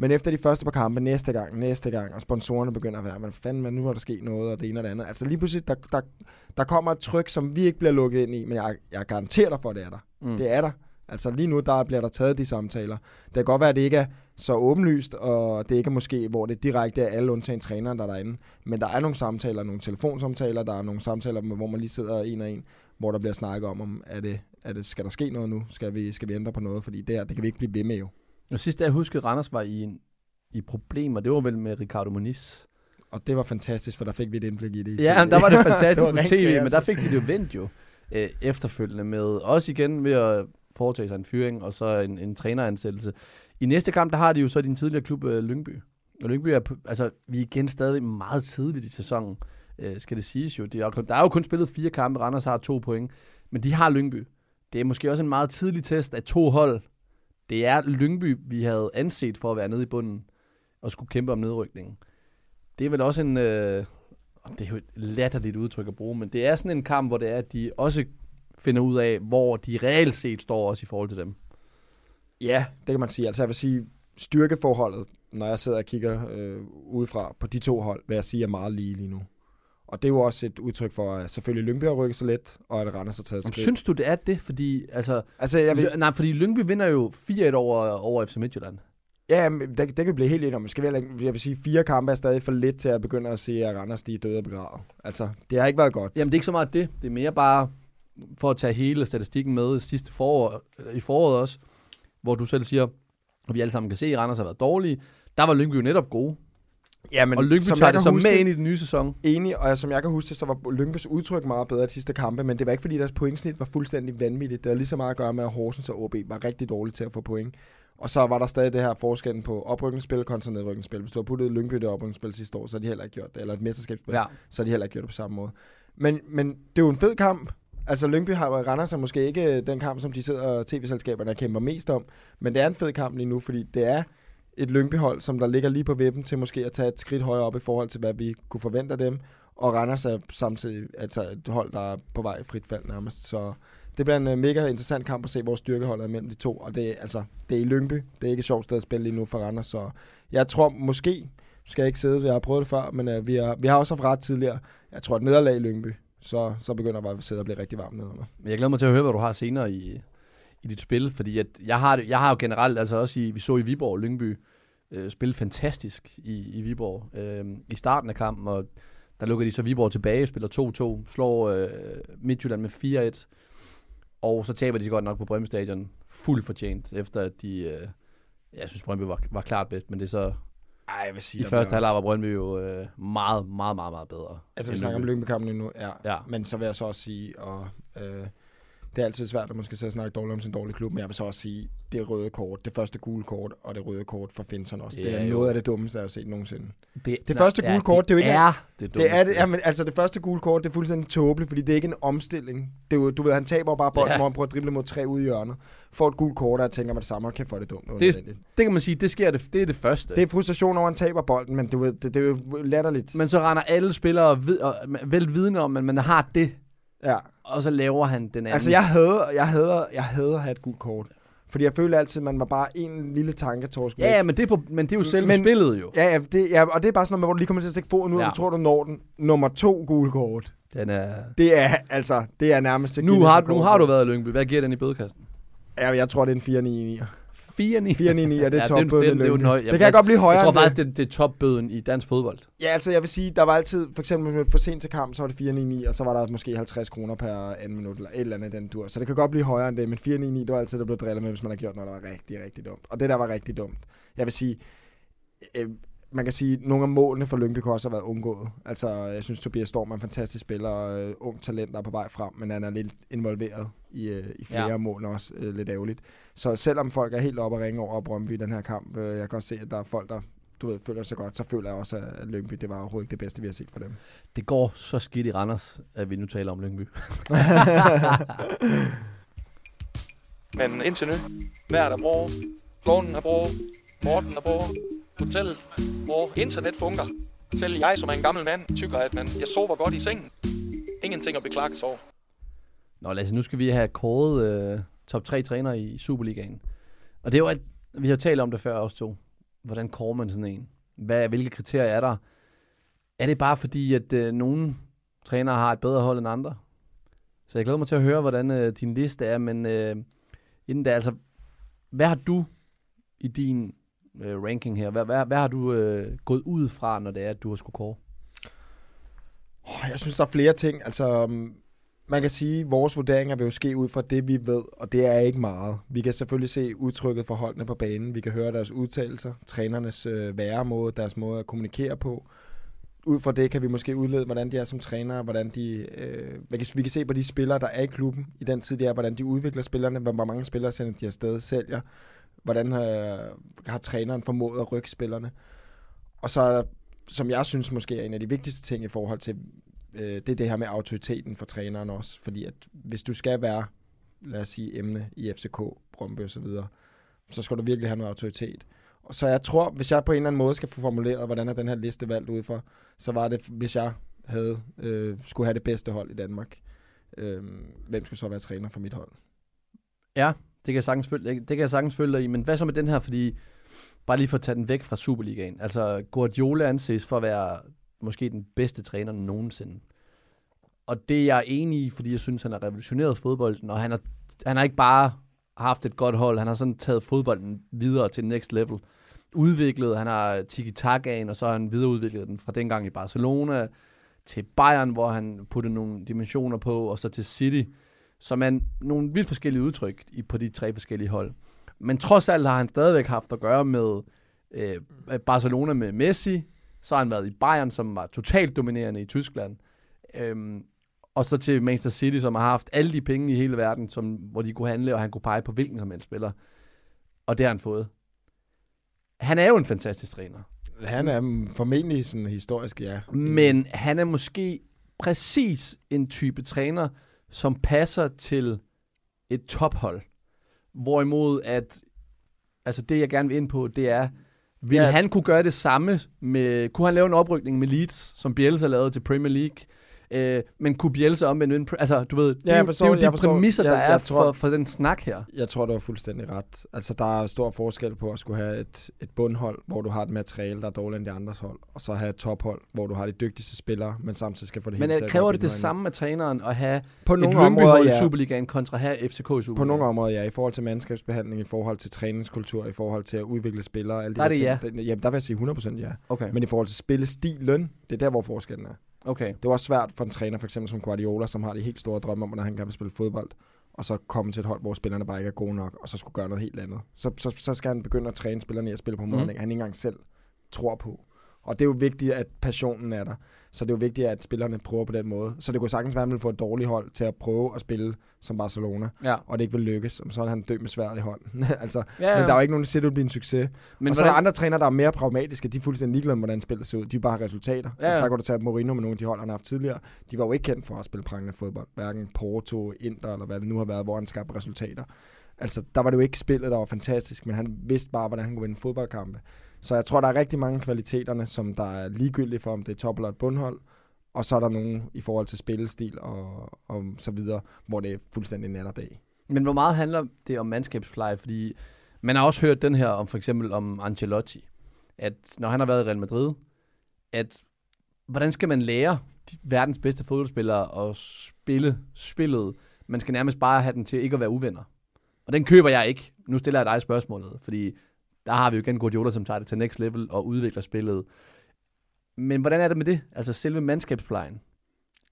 Men efter de første par kampe, næste gang, næste gang, og sponsorerne begynder at være, men fanden, nu har der sket noget, og det ene og det andet. Altså lige pludselig, der, der, der kommer et tryk, som vi ikke bliver lukket ind i, men jeg, jeg garanterer dig for, at det er der. Mm. Det er der. Altså lige nu, der bliver der taget de samtaler. Det kan godt være, at det ikke er så åbenlyst, og det ikke er måske, hvor det direkte er alle undtagen træneren, der er derinde. Men der er nogle samtaler, nogle telefonsamtaler, der er nogle samtaler, hvor man lige sidder en og en, hvor der bliver snakket om, om er det, er det, skal der ske noget nu? Skal vi, skal vi ændre på noget? Fordi det her, det kan vi ikke blive ved med jo. Og sidst jeg huskede, Randers var i, en, i problemer, det var vel med Ricardo Moniz. Og det var fantastisk, for der fik vi et indblik i det. i Ja, men der var det fantastisk var på tv, kaos. men der fik de det jo vendt jo øh, efterfølgende med, også igen ved at foretage sig en fyring, og så en, en træneransættelse. I næste kamp, der har de jo så din tidligere klub, øh, Lyngby. Og Lyngby er, altså, vi er igen stadig meget tidligt i sæsonen, øh, skal det siges jo. Det er, der er jo kun spillet fire kampe, Randers har to point, men de har Lyngby. Det er måske også en meget tidlig test af to hold. Det er Lyngby, vi havde anset for at være nede i bunden, og skulle kæmpe om nedrykningen. Det er vel også en, øh, det er jo et latterligt udtryk at bruge, men det er sådan en kamp, hvor det er, at de også finder ud af, hvor de reelt set står også i forhold til dem. Ja, det kan man sige. Altså jeg vil sige, styrkeforholdet, når jeg sidder og kigger øh, udefra på de to hold, vil jeg sige er meget lige lige nu. Og det er jo også et udtryk for, at selvfølgelig Lyngby har rykket så let, og at Randers har taget skridt. synes du, det er det? Fordi, altså, altså, jeg vil, nej, fordi Lyngby vinder jo 4-1 over, over FC Midtjylland. ja, det, det kan vi blive helt enige om. Skal vi, jeg vil sige, fire kampe er stadig for lidt til at begynde at se, at Randers de er døde og begravet. Altså, det har ikke været godt. Jamen, det er ikke så meget det. Det er mere bare for at tage hele statistikken med sidste forår, i foråret også, hvor du selv siger, at vi alle sammen kan se, at Randers har været dårlige. Der var Lyngby jo netop gode. Ja, men og Lyngby som tager det så med ind i den nye sæson. Enig, og som jeg kan huske så var Lyngby's udtryk meget bedre de sidste kampe, men det var ikke fordi deres pointsnit var fuldstændig vanvittigt. Det havde lige så meget at gøre med, at Horsens og OB var rigtig dårlige til at få point. Og så var der stadig det her forskellen på oprykningsspil kontra nedrykningsspil. Hvis du har puttet Lyngby i det oprykningsspil sidste år, så har de heller ikke gjort det, eller et mesterskabsspil, Ja. så har de heller ikke gjort det på samme måde. Men, men det er jo en fed kamp. Altså Lyngby har Randers er måske ikke den kamp, som de sidder og tv-selskaberne kæmper mest om, men det er en fed kamp lige nu, fordi det er et Lyngby-hold, som der ligger lige på vippen til måske at tage et skridt højere op i forhold til, hvad vi kunne forvente af dem. Og Randers er samtidig altså et hold, der er på vej i frit fald nærmest. Så det bliver en øh, mega interessant kamp at se, hvor styrkeholdet er mellem de to. Og det er, altså, det er i Lyngby. Det er ikke et sjovt sted at spille lige nu for Randers. Så jeg tror måske, skal jeg ikke sidde, jeg har prøvet det før, men uh, vi, har, vi har også haft ret tidligere. Jeg tror, et nederlag i Lyngby, så, så begynder bare at sidde og blive rigtig varm nedenunder. Men jeg glæder mig til at høre, hvad du har senere i, i dit spil, fordi at jeg, har, jeg har jo generelt, altså også i, vi så i Viborg og Lyngby, øh, spillede fantastisk i, i Viborg øh, i starten af kampen, og der lukker de så Viborg tilbage, spiller 2-2, slår øh, Midtjylland med 4-1, og så taber de godt nok på Brøndby Stadion fuldt fortjent, efter at de, øh, jeg synes Brøndby var, var klart bedst, men det er så, Ej, jeg vil sige, i første halvleg var Brøndby jo øh, meget, meget, meget, meget bedre. Altså, vi snakker om Lyngby. Lyngby-kampen nu, ja. Ja. Men så vil jeg så også sige, og øh, det er altid svært at måske og snakke dårligt om sin dårlige klub, men jeg vil så også sige, det røde kort, det første gule kort, og det røde kort for Finson også, det Ja, er jo. noget af det dummeste, jeg har set nogensinde. Det, Det første gule kort, det er jo ikke- er det, Det er det, ja, men altså det første gule kort, det er fuldstændig tåbeligt, fordi det er ikke en omstilling. Det er jo, du ved, han taber bare bolden, Ja. ja. hvor han prøver at drible mod tre ude i hjørnet. Får et gult kort, og jeg tænker mig det samme, og kan få det dumt. Det, Det- det, det kan man sige, det sker, det, det er det første. det er frustration over, at han taber bolden, men du ved, det, det er jo latterligt. Men så render alle spillere vid, og, vel vidne om, at man har det, ja. Og så laver han den anden. Altså jeg havde, jeg havde, jeg havde at have et gult kort. Fordi jeg følte altid, at man var bare en lille tanketorsk. Ja, ja, men det er, på, men det er jo selve Men- spillet jo. Ja, ja, det, ja, og det er bare sådan noget hvor du lige kommer til at stikke foden ud, Ja. og du tror, du når den. Nummer to gule kort. Den er... Det er, altså, det er nærmest Nu har, nu har du været i Lyngby. Hvad giver den i bødekassen? Ja, jeg tror, det er en 499. 4 499, er det ja, ja, det, er- topbøden det, det, er jo. Det Jamen, kan jeg godt blive højere Jeg tror det. faktisk, det, det er topbøden i dansk fodbold. Ja, altså jeg vil sige, der var altid, for eksempel med for sent til kamp, så var det 499, og så var der måske 50 kroner per anden minut, eller et eller andet den dur. Så det kan godt blive højere end det, men 499, det var altid, der blev drillet med, hvis man har gjort noget, der var rigtig, rigtig dumt. Og det der var rigtig dumt. Jeg vil sige, øh, man kan sige, at nogle af målene for Lyngby kunne også have været undgået. Altså, jeg synes, Tobias Storm er en fantastisk spiller, og øh, ung talent, der er på vej frem, men han er lidt involveret i, øh, i flere Ja. mål også, øh, lidt ærgerligt. Så selvom folk er helt oppe at ringe over Brøndby i den her kamp, øh, jeg kan også se, at der er folk, der du ved, føler sig godt, så føler jeg også, at Lyngby, det var overhovedet ikke det bedste, vi har set for dem. Det går så skidt i Randers, at vi nu taler om Lyngby. Men indtil nu, vejret er bra, klonen er bra, Morten er bra, hotellet hvor internet fungerer. Selv jeg, som er en gammel mand, tykker, at man, jeg sover godt i sengen. Ingenting at beklage sig over. Nå, Lasse, nu skal vi have kåret øh, top 3 træner i Superligaen. Og det er jo, at vi har talt om det før også to. Hvordan kårer man sådan en? Hvad, hvilke kriterier er der? Er det bare fordi, at øh, nogle trænere har et bedre hold end andre? Så jeg glæder mig til at høre, hvordan øh, din liste er, men øh, inden da, altså, hvad har du i din øh, ranking her? Hvad, hvad, hvad har du øh, gået ud fra, når det er, at du har skulle kåre? Oh, jeg synes, der er flere ting. Altså, um, man kan sige, at vores vurderinger vil jo ske ud fra det, vi ved, og det er ikke meget. Vi kan selvfølgelig se udtrykket for holdene på banen. Vi kan høre deres udtalelser, trænernes øh, væremåde, deres måde at kommunikere på. Ud fra det kan vi måske udlede, hvordan de er som trænere, hvordan de, øh, vi, kan, vi kan se på de spillere, der er i klubben i den tid, de er, hvordan de udvikler spillerne, hvor mange spillere sender de afsted, sælger, hvordan øh, har træneren formået at rykke spillerne. Og så er der, som jeg synes måske er en af de vigtigste ting i forhold til øh, det er det her med autoriteten for træneren også. Fordi at hvis du skal være, lad os sige, emne i FCK, Brøndby og så videre, så skal du virkelig have noget autoritet. Og så jeg tror, hvis jeg på en eller anden måde skal få formuleret, hvordan er den her liste valgt ud for, så var det, hvis jeg havde, øh, skulle have det bedste hold i Danmark. Øh, hvem skulle så være træner for mit hold? Ja, det kan jeg sagtens følge, det kan jeg sagtens følge dig i, men hvad så med den her, fordi bare lige for at tage den væk fra Superligaen. Altså, Guardiola anses for at være måske den bedste træner nogensinde. Og det er jeg enig i, fordi jeg synes, han har revolutioneret fodbolden, og han har, han har ikke bare haft et godt hold, han har sådan taget fodbolden videre til next level. Udviklet, han har tiki-takaen, og så har han videreudviklet den fra dengang i Barcelona til Bayern, hvor han puttede nogle dimensioner på, og så til City, som er nogle vildt forskellige udtryk i, på de tre forskellige hold. Men trods alt har han stadigvæk haft at gøre med øh, Barcelona med Messi, så har han været i Bayern, som var totalt dominerende i Tyskland, øhm, og så til Manchester City, som har haft alle de penge i hele verden, som, hvor de kunne handle, og han kunne pege på hvilken som helst spiller. Og det har han fået. Han er jo en fantastisk træner. Han er formentlig sådan historisk, ja. Men han er måske præcis en type træner, som passer til et tophold. Hvorimod at, altså det jeg gerne vil ind på, det er, vil Ja. han kunne gøre det samme med, kunne han lave en oprykning med Leeds, som Bielsa lavede til Premier League? Øh, men kunne Bielsa vinde? Pre- Altså, du ved, det, Ja, er forstår- det er jo de forstår. præmisser, der Jeg- er jeg tror- for, for den snak her. Jeg tror, du har fuldstændig ret. Altså, der er stor forskel på at skulle have et, et bundhold, hvor du har et materiale, der er dårligere end de andres hold, og så have et tophold, hvor du har de dygtigste spillere, men samtidig skal få det Men hele til øh, kræver det det samme af træneren at have På et nogle områder, i ja. Superligaen kontra have FCK i Superligaen? På nogle områder, ja. I forhold til mandskabsbehandling, i forhold til træningskultur, i forhold til at udvikle spillere. Alle de Der er det ting. Den- Jamen, der vil jeg sige 100% ja. Okay, Men i forhold til spillestil, løn, det er der, hvor forskellen er. Okay. Det var også svært for en træner, for eksempel som Guardiola, som har de helt store drømme om, hvordan han gerne vil spille fodbold, og så komme til et hold, hvor spillerne bare ikke er gode nok, og så skulle gøre noget helt andet. Så, så, så skal han begynde at træne spillerne i at spille på måder, Mhm. mm. han ikke engang selv tror på. Og det er jo vigtigt, at passionen er der. Så det er jo vigtigt, at spillerne prøver på den måde. Så det kunne sagtens være, at han ville få et dårligt hold til at prøve at spille som Barcelona, Ja. og det ikke vil lykkes. Så er han død med sværet i hånden. altså, Ja, Men der er jo ikke nogen, der siger, at det vil blive en succes. men og så er der hvordan- andre trænere, der er mere pragmatiske. De er fuldstændig ligeglade med, hvordan spillet ser ud. De vil bare resultater. Ja, Ja. Altså, der kunne du tage Mourinho med nogle af de hold, han har haft tidligere. De var jo ikke kendt for at spille prangende fodbold. Hverken Porto, Inter eller hvad det nu har været, hvor han skabte resultater. Altså, der var det jo ikke spillet, der var fantastisk, men han vidste bare, hvordan han kunne vinde fodboldkampe. Så jeg tror, der er rigtig mange kvaliteterne, som der er ligegyldige for, om det er top eller et bundhold. Og så er der nogen i forhold til spillestil og, og så videre, hvor det er fuldstændig nat og dag. Men hvor meget handler det om mandskabspleje? Fordi man har også hørt den her om for eksempel om Ancelotti, at når han har været i Real Madrid, at hvordan skal man lære de verdens bedste fodboldspillere at spille spillet? Man skal nærmest bare have den til ikke at være uvenner. Og den køber jeg ikke. Nu stiller jeg dig spørgsmålet, fordi der har vi jo igen Guardiola, som tager det til next level og udvikler spillet. Men hvordan er det med det? Altså selve mandskabsplejen.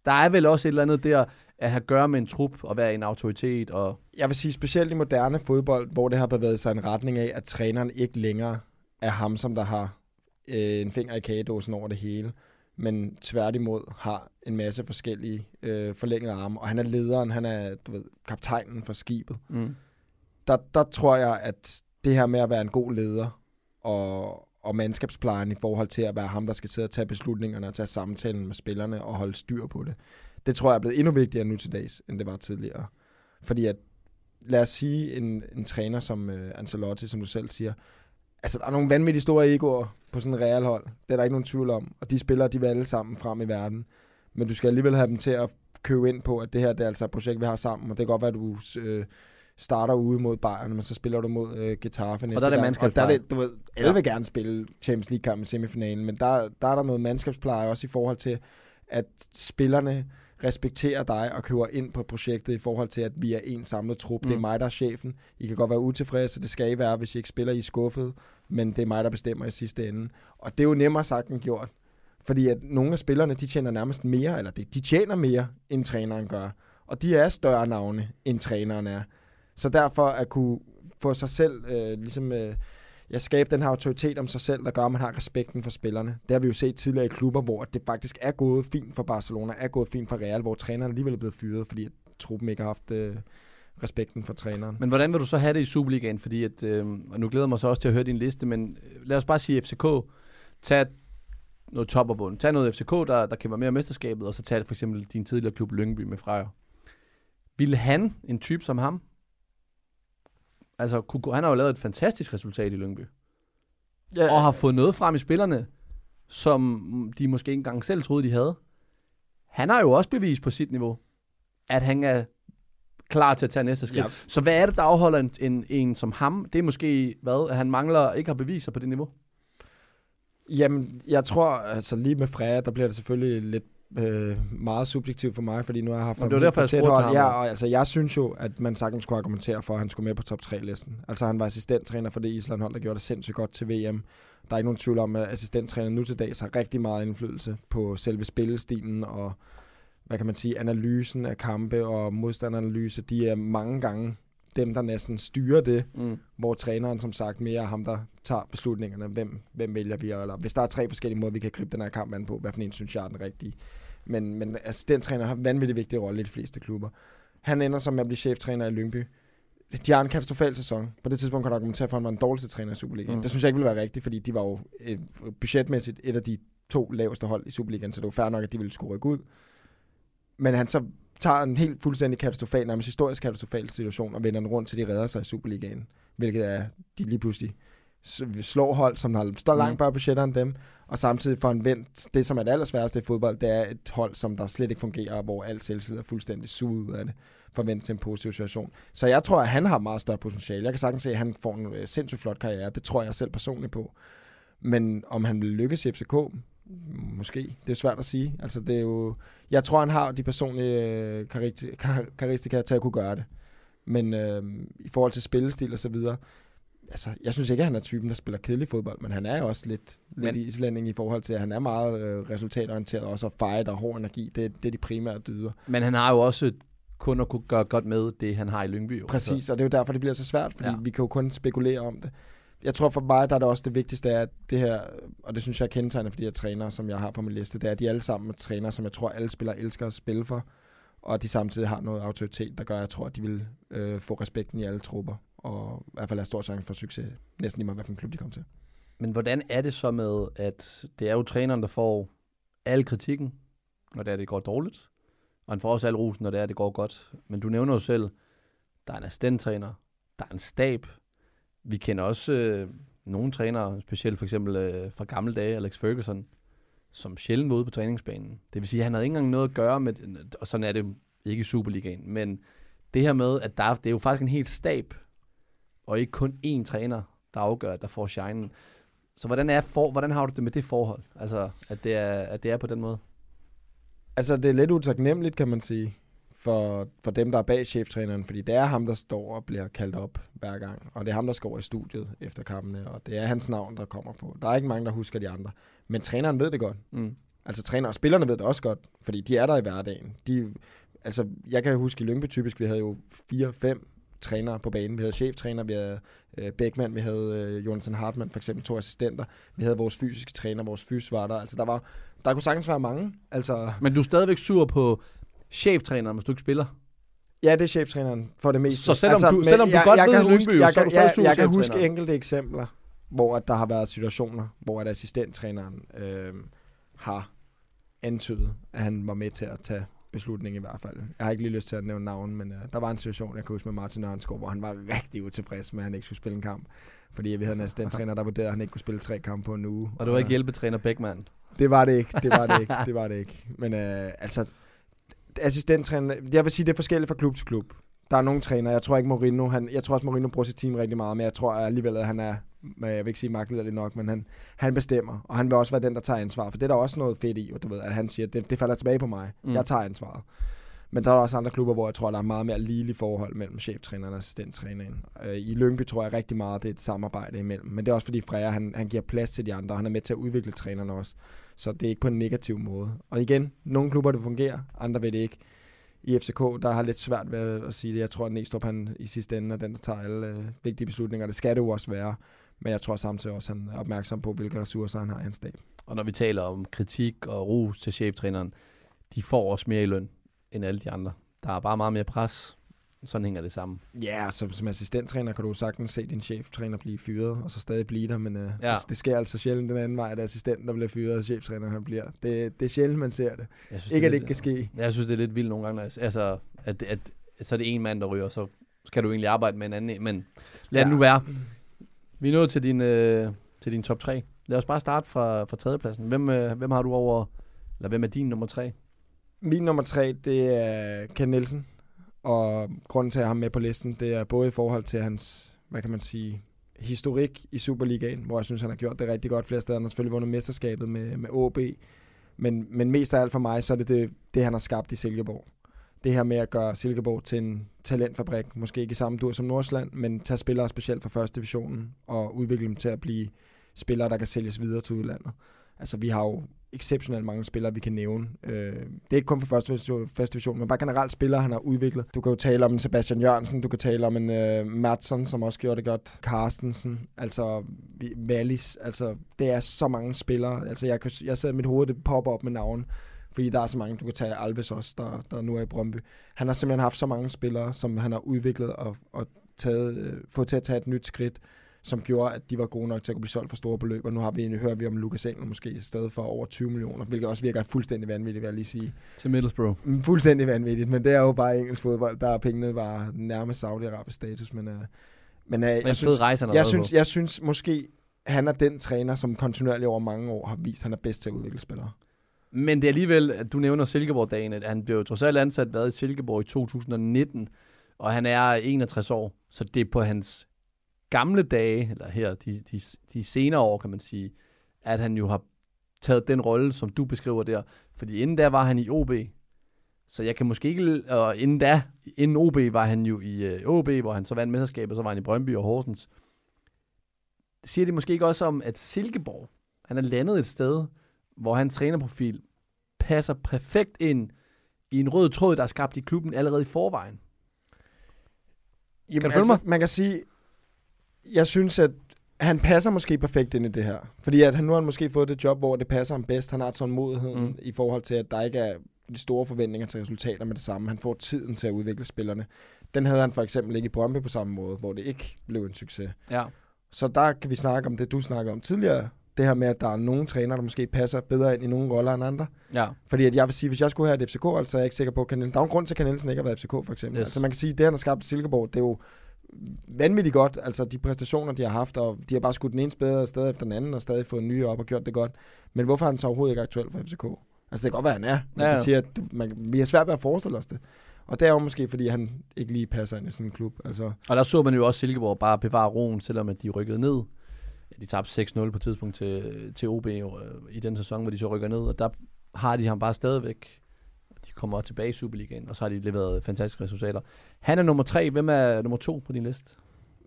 Der er vel også et eller andet der at have at gøre med en trup og være en autoritet og jeg vil sige specielt i moderne fodbold, hvor det har bevæget sig en retning af, at træneren ikke længere er ham, som der har øh, en finger i kagedåsen over det hele, men tværtimod har en masse forskellige øh, forlængede arme, og han er lederen, han er du ved, kaptajnen for skibet. mm. Der, der tror jeg, at det her med at være en god leder og, og mandskabsplejen i forhold til at være ham, der skal sidde og tage beslutningerne og tage samtalen med spillerne og holde styr på det, det tror jeg er blevet endnu vigtigere nu til dags, end det var tidligere. Fordi at, lad os sige, en, en træner som øh, Ancelotti, som du selv siger, altså der er nogle vanvittigt store egoer på sådan en realhold. Det er der ikke nogen tvivl om. Og de spillere, de vil alle sammen frem i verden. Men du skal alligevel have dem til at købe ind på, at det her det er altså et projekt, vi har sammen. Og det kan godt være, at du øh, starter ude mod Bayern, men så spiller du mod øh, Getafe næste der er det gang. Og der er mandskabspleje. det, du ved, alle vil gerne spille Champions League-kamp i semifinalen, men der, der er der noget mandskabspleje også i forhold til, at spillerne respekterer dig og køber ind på projektet i forhold til, at vi er en samlet trup. Mm. Det er Mm. mig, der er chefen. I kan godt være utilfredse, det skal I være, hvis I ikke spiller, I er skuffet, men det er mig, der bestemmer i sidste ende. Og det er jo nemmere sagt end gjort. Fordi at nogle af spillerne, de tjener nærmest mere, eller de, de tjener mere, end træneren gør. Og de er større navne, end træneren er. Så derfor at kunne få sig selv, øh, ligesom øh, jeg skabe den her autoritet om sig selv, der gør, at man har respekten for spillerne. Det har vi jo set tidligere i klubber, hvor det faktisk er gået fint for Barcelona, er gået fint for Real, hvor træneren alligevel er blevet fyret, fordi at truppen ikke har haft øh, respekten for træneren. Men hvordan vil du så have det i Superligaen? Fordi at, øh, og nu glæder jeg mig så også til at høre din liste, men øh, lad os bare sige FCK. Tag noget top og bund. Tag noget FCK, der, der kæmper mere mesterskabet, og så tag for eksempel din tidligere klub Lyngby med Frejer. Vil han, en type som ham, altså gå- han har jo lavet et fantastisk resultat i Lyngby, Ja, og har fået noget frem i spillerne, som de måske ikke engang selv troede, de havde. Han har jo også bevist på sit niveau, at han er klar til at tage næste skridt. Ja. Så hvad er det, der afholder en, en, en som ham? Det er måske, hvad, at han mangler, ikke har beviser på det niveau? Jamen, jeg tror, altså lige med Freja, der bliver det selvfølgelig lidt øh, meget subjektivt for mig, fordi nu har jeg haft Og det var derfor, jeg spurgte hold. Ja, og altså, jeg synes jo, at man sagtens kunne argumentere for, at han skulle med på top 3-listen. Altså, han var assistenttræner for det Island-hold, der gjorde det sindssygt godt til VM. Der er ikke nogen tvivl om, at assistenttræner nu til dags har rigtig meget indflydelse på selve spillestilen og, hvad kan man sige, analysen af kampe og modstanderanalyse. De er mange gange dem, der næsten styrer det, Mm. hvor træneren som sagt mere er ham, der tager beslutningerne. Hvem, hvem vælger vi? Eller hvis der er tre forskellige måder, vi kan gribe den her kamp an på, hvad for en synes jeg er den rigtige. Men, men assistenttræner har en vanvittig vigtig rolle i de fleste klubber. Han ender som med at blive cheftræner i Lyngby. De har en katastrofal sæson. På det tidspunkt kan du argumentere for, at han var den dårligste træner i Superligaen. Mm. Det synes jeg ikke ville være rigtigt, fordi de var jo øh, budgetmæssigt et af de to laveste hold i Superligaen, så det var fair nok, at de ville skulle rykke ud. Men han så tager en helt fuldstændig katastrofal, nærmest historisk katastrofal situation, og vender den rundt til de redder sig i Superligaen. Hvilket er, de lige pludselig slår hold, som har, står langt Mm. bag budgetter end dem, og samtidig får en vendt det, som er det allersværeste i fodbold, det er et hold, som der slet ikke fungerer, hvor alt selvtid er fuldstændig suget ud af det, forventet til en positiv situation. Så jeg tror, at han har meget større potentiale. Jeg kan sagtens se, at han får en øh, sindssygt flot karriere. Det tror jeg selv personligt på. Men om han vil lykkes i FCK, måske. Det er svært at sige. Altså, det er jo, jeg tror, han har de personlige øh, karakter- kar- karakteristika til at kunne gøre det. Men øh, i forhold til spillestil og så videre, altså, jeg synes ikke, at han er typen, der spiller kedelig fodbold, men han er jo også lidt, lidt Men- islænding i forhold til, at han er meget øh, resultatorienteret, også og fight og hård energi. Det, det er de primære dyder. Men han har jo også kun at kunne gøre godt med det, han har i Lyngby. Præcis, og det er jo derfor, det bliver så svært, fordi ja. vi kan jo kun spekulere om det. Jeg tror for mig, der er det også det vigtigste er, at det her, og det synes jeg er kendetegnet for de her trænere, som jeg har på min liste, det er, at de alle sammen er trænere, som jeg tror, alle spillere elsker at spille for, og at de samtidig har noget autoritet, der gør, at jeg tror, at de vil øh, få respekten i alle trupper, og i hvert fald have stor chance for succes, næsten lige meget, hvilken klub de kommer til. Men hvordan er det så med, at det er jo træneren, der får al kritikken, når det er, det går dårligt, og han får også al rosen, når det er, det går godt. Men du nævner jo selv, der er en assistenttræner, der er en stab. Vi kender også øh, nogle trænere, specielt for eksempel øh, fra gamle dage, Alex Ferguson, som sjældent var ude på træningsbanen. Det vil sige, at han havde ikke engang noget at gøre med, og sådan er det ikke i Superligaen, men det her med, at der, det er jo faktisk en helt stab, og ikke kun én træner, der afgør, at der får shinen. Så hvordan, er for, hvordan har du det med det forhold? Altså, at det er, at det er på den måde? Altså, det er lidt utaknemmeligt, kan man sige, for, for dem, der er bag cheftræneren, fordi det er ham, der står og bliver kaldt op hver gang, og det er ham, der skal i studiet efter kampene, og det er hans navn, der kommer på. Der er ikke mange, der husker de andre, men træneren ved det godt. Mm. Altså, træner og spillerne ved det også godt, fordi de er der i hverdagen. De, altså, jeg kan huske i Lyngby typisk, vi havde jo fire-fem trænere på banen. Vi havde cheftræner, vi havde øh, Beckmann, vi havde øh, Jonathan Hartmann, for eksempel to assistenter. Vi havde vores fysiske træner, vores fys var der. Altså, der var, der kunne sagtens være mange. Altså, Men du er stadigvæk sur på cheftræneren, hvis du ikke spiller? Ja, det er cheftræneren for det meste. Så selvom du- men selvom du godt ved kan Lyngby, huske, jeg, så er kan, du stadig jeg, jeg kan huske enkelte eksempler, hvor at der har været situationer, hvor at assistenttræneren øh, har antydet, at han var med til at tage beslutning i hvert fald. Jeg har ikke lige lyst til at nævne navn, men øh, der var en situation, jeg kan huske med Martin Ørnskov, hvor han var rigtig utilfreds med, at han ikke skulle spille en kamp. Fordi vi havde en assistenttræner, der vurderede, at han ikke kunne spille tre kampe på en uge. Og du var ikke hjælpetræner Beckmann? Det var det ikke, det var det ikke, det var det ikke. Men øh, altså, assistenttræner, jeg vil sige, det er forskelligt fra klub til klub. Der er nogle træner, jeg tror ikke Mourinho, han, jeg tror også Mourinho bruger sit team rigtig meget, men jeg tror alligevel, at han er, men jeg vil ikke sige magtlederlig nok, men han, han bestemmer, og han vil også være den, der tager ansvar, for det er der også noget fedt i, du ved, at han siger, det, det falder tilbage på mig, mm. jeg tager ansvaret. Men der er også andre klubber, hvor jeg tror, der er meget mere ligelig forhold mellem cheftræneren og assistenttræneren. Øh, I Lyngby tror jeg rigtig meget, det er et samarbejde imellem. Men det er også fordi Freja, han, han giver plads til de andre, og han er med til at udvikle trænerne også. Så det er ikke på en negativ måde. Og igen, nogle klubber det fungerer, andre ved det ikke. I FCK, der har lidt svært ved at sige det. Jeg tror, at Næstrup han i sidste ende er den, der tager alle øh, vigtige beslutninger. Det skal det jo også være. Men jeg tror samtidig også, at han er opmærksom på, hvilke ressourcer han har i hans stab. Og når vi taler om kritik og ros til cheftræneren, de får også mere i løn end alle de andre. Der er bare meget mere pres. Sådan hænger det sammen. Ja, så som assistenttræner kan du sagtens se din cheftræner blive fyret, og så stadig blive der, men øh, Ja. ja. det, det sker altså sjældent den anden vej, at assistenten, der bliver fyret, og cheftræneren han bliver. Det, det er sjældent, man ser det. Jeg synes, Ikke, er at det ikke kan ske. Jeg synes, det er lidt vildt nogle gange. Altså, altså at, at, at så er det en mand, der ryger, så skal du egentlig arbejde med en anden. en. Men lad ja. det nu være. Vi er nået til din, øh, til din top 3. Lad os bare starte fra, fra tredjepladsen. Hvem, øh, hvem har du over, eller hvem er din nummer 3? Min nummer tre, det er Ken Nielsen. Og grunden til, at jeg har ham med på listen, det er både i forhold til hans, hvad kan man sige, historik i Superligaen, hvor jeg synes, han har gjort det rigtig godt flere steder. Han har selvfølgelig vundet mesterskabet med, med OB. Men, men mest af alt for mig, så er det, det det, han har skabt i Silkeborg. Det her med at gøre Silkeborg til en talentfabrik, måske ikke i samme dur som Nordsjælland, men tage spillere specielt fra første divisionen og udvikle dem til at blive spillere, der kan sælges videre til udlandet. Altså, vi har jo exceptionelt mange spillere, vi kan nævne. Øh, det er ikke kun for første, division- første division, men bare generelt spillere, han har udviklet. Du kan jo tale om en Sebastian Jørgensen, du kan tale om en øh, Madsen, som også gjorde det godt. Carstensen, altså Wallis. Altså, det er så mange spillere. Altså, jeg, kan, jeg sidder i mit hoved, det popper op med navn. Fordi der er så mange, du kan tage Alves også, der, der nu er i Brøndby. Han har simpelthen haft så mange spillere, som han har udviklet og, og taget, øh, fået til at tage et nyt skridt som gjorde, at de var gode nok til at kunne blive solgt for store beløb. Og nu har vi, hører vi om Lukas Engel måske i stedet for over 20 millioner, hvilket også virker fuldstændig vanvittigt, vil jeg lige sige. Til Middlesbrough. Mm, Fuldstændig vanvittigt, men det er jo bare engelsk fodbold. Der er pengene bare nærmest Saudi-Arabisk status, men, uh, Men øh, Men jeg, synes, rejse, jeg, synes, på. jeg synes måske, han er den træner, som kontinuerligt over mange år har vist, at han er bedst til at udvikle spillere. Men det er alligevel, at du nævner Silkeborg-dagen, at han blev trods alt ansat været i Silkeborg i 2019, og han er 61 år, så det er på hans gamle dage, eller her, de, de, de senere år, kan man sige, at han jo har taget den rolle, som du beskriver der. Fordi inden da var han i OB, så jeg kan måske ikke, og inden da, inden OB var han jo i øh, OB, hvor han så vandt mesterskabet, så var han i Brøndby og Horsens. Siger det måske ikke også om, at Silkeborg, han er landet et sted, hvor hans trænerprofil passer perfekt ind i en rød tråd, der er skabt i klubben allerede i forvejen. Jamen, Kan du følge mig? Man kan sige, jeg synes, at han passer måske perfekt ind i det her. Fordi at han nu har han måske fået det job, hvor det passer ham bedst. Han har tålmodigheden Mm. i forhold til, at der ikke er de store forventninger til resultater med det samme. Han får tiden til at udvikle spillerne. Den havde han for eksempel ikke i Brøndby på samme måde, hvor det ikke blev en succes. Ja. Så der kan vi snakke om det, du snakkede om tidligere. Det her med, at der er nogle trænere, der måske passer bedre ind i nogle roller end andre. Ja. Fordi at jeg vil sige, hvis jeg skulle have et FCK, altså er jeg ikke sikker på, at Kanel... Der er en grund til, at Kanelsen ikke har været FCK, for eksempel. Yes. Altså man kan sige, at det, han har skabt i Silkeborg, det er jo vanvittigt godt. Altså de præstationer, de har haft, og de har bare skudt den ene spæder sted efter den anden, og stadig fået nye op og gjort det godt. Men hvorfor er han så overhovedet ikke aktuel for FCK? Altså det kan godt være, han er. Man Ja, ja, ja. kan sige, at man, vi har svært ved at forestille os det. Og det er jo måske, fordi han ikke lige passer ind i sådan en klub. Altså, Og der så man jo også Silkeborg bare bevare roen, selvom at de rykkede ned. Ja, De tabte 6-0 på et tidspunkt til, til OB øh, i den sæson, hvor de så rykker ned, og der har de ham bare stadigvæk. Kommer tilbage i Superligaen, og så har de leveret fantastiske resultater. Han er nummer tre. Hvem er nummer to på din liste?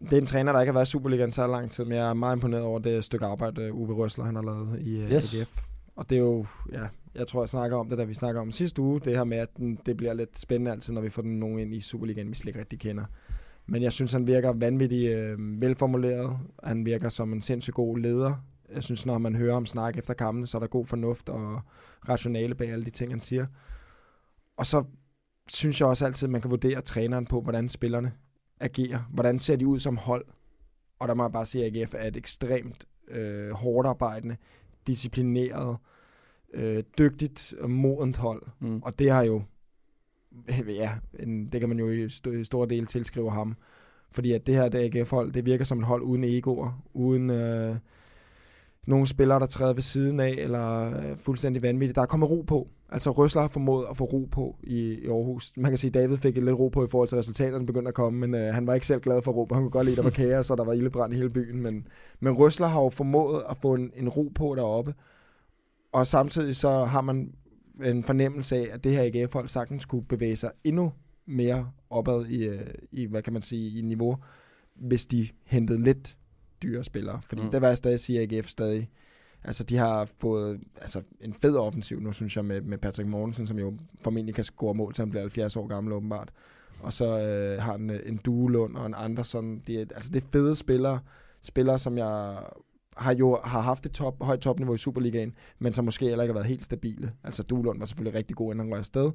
det er en træner, der ikke har været i Superligaen så lang tid, men jeg er meget imponeret over det stykke arbejde, øh, Uwe Røsler han har lavet i Yes. yes. AGF. Og det er jo, ja, jeg tror, jeg snakker om det, da vi snakker om sidste uge, det her med, at den, det bliver lidt spændende altid, når vi får den nogen ind i Superligaen, vi slet ikke rigtig kender. Men jeg synes, han virker vanvittigt øh, velformuleret. Han virker som en sindssygt god leder. Jeg synes, når man hører ham snakke efter kampene, så er der god fornuft og rationale bag alle de ting, han siger. Og så synes jeg også altid, at man kan vurdere træneren på, hvordan spillerne agerer. Hvordan ser de ud som hold? Og der må jeg bare sige, at AGF er et ekstremt øh, hårdt arbejdende, disciplineret, øh, dygtigt og modent hold. Mm. Og det har jo, ja, en, det kan man jo i, st- i stor del tilskrive ham. Fordi at det her det AGF-hold, det virker som et hold uden egoer, uden øh, nogle spillere, der træder ved siden af, eller øh, fuldstændig vanvittigt. Der er kommet ro på. Altså Røsler har formået at få ro på i, i Aarhus. Man kan sige, at David fik lidt ro på i forhold til resultaterne begyndte at komme, men øh, han var ikke selv glad for ro på. Han kunne godt lide, at der var kaos, og der var ildebrand i hele byen. Men, men Røsler har jo formået at få en, en ro på deroppe. Og samtidig så har man en fornemmelse af, at det her AGF-hold sagtens kunne bevæge sig endnu mere opad i, øh, i hvad kan man sige, i niveau, hvis de hentede lidt dyre spillere. Fordi Mm. der vil jeg stadig sige, at AGF stadig, altså de har fået altså, en fed offensiv nu, synes jeg, med, med Patrick Mortensen, som jo formentlig kan score mål, til han bliver 70 år gammel åbenbart. Og så øh, har han øh, en Duelund og en Andersson. De er, altså det er fede spillere, spillere, som jeg har jo har haft et top, højt topniveau i Superligaen, men som måske heller ikke har været helt stabile. Altså Duelund var selvfølgelig rigtig god, inden han røg afsted.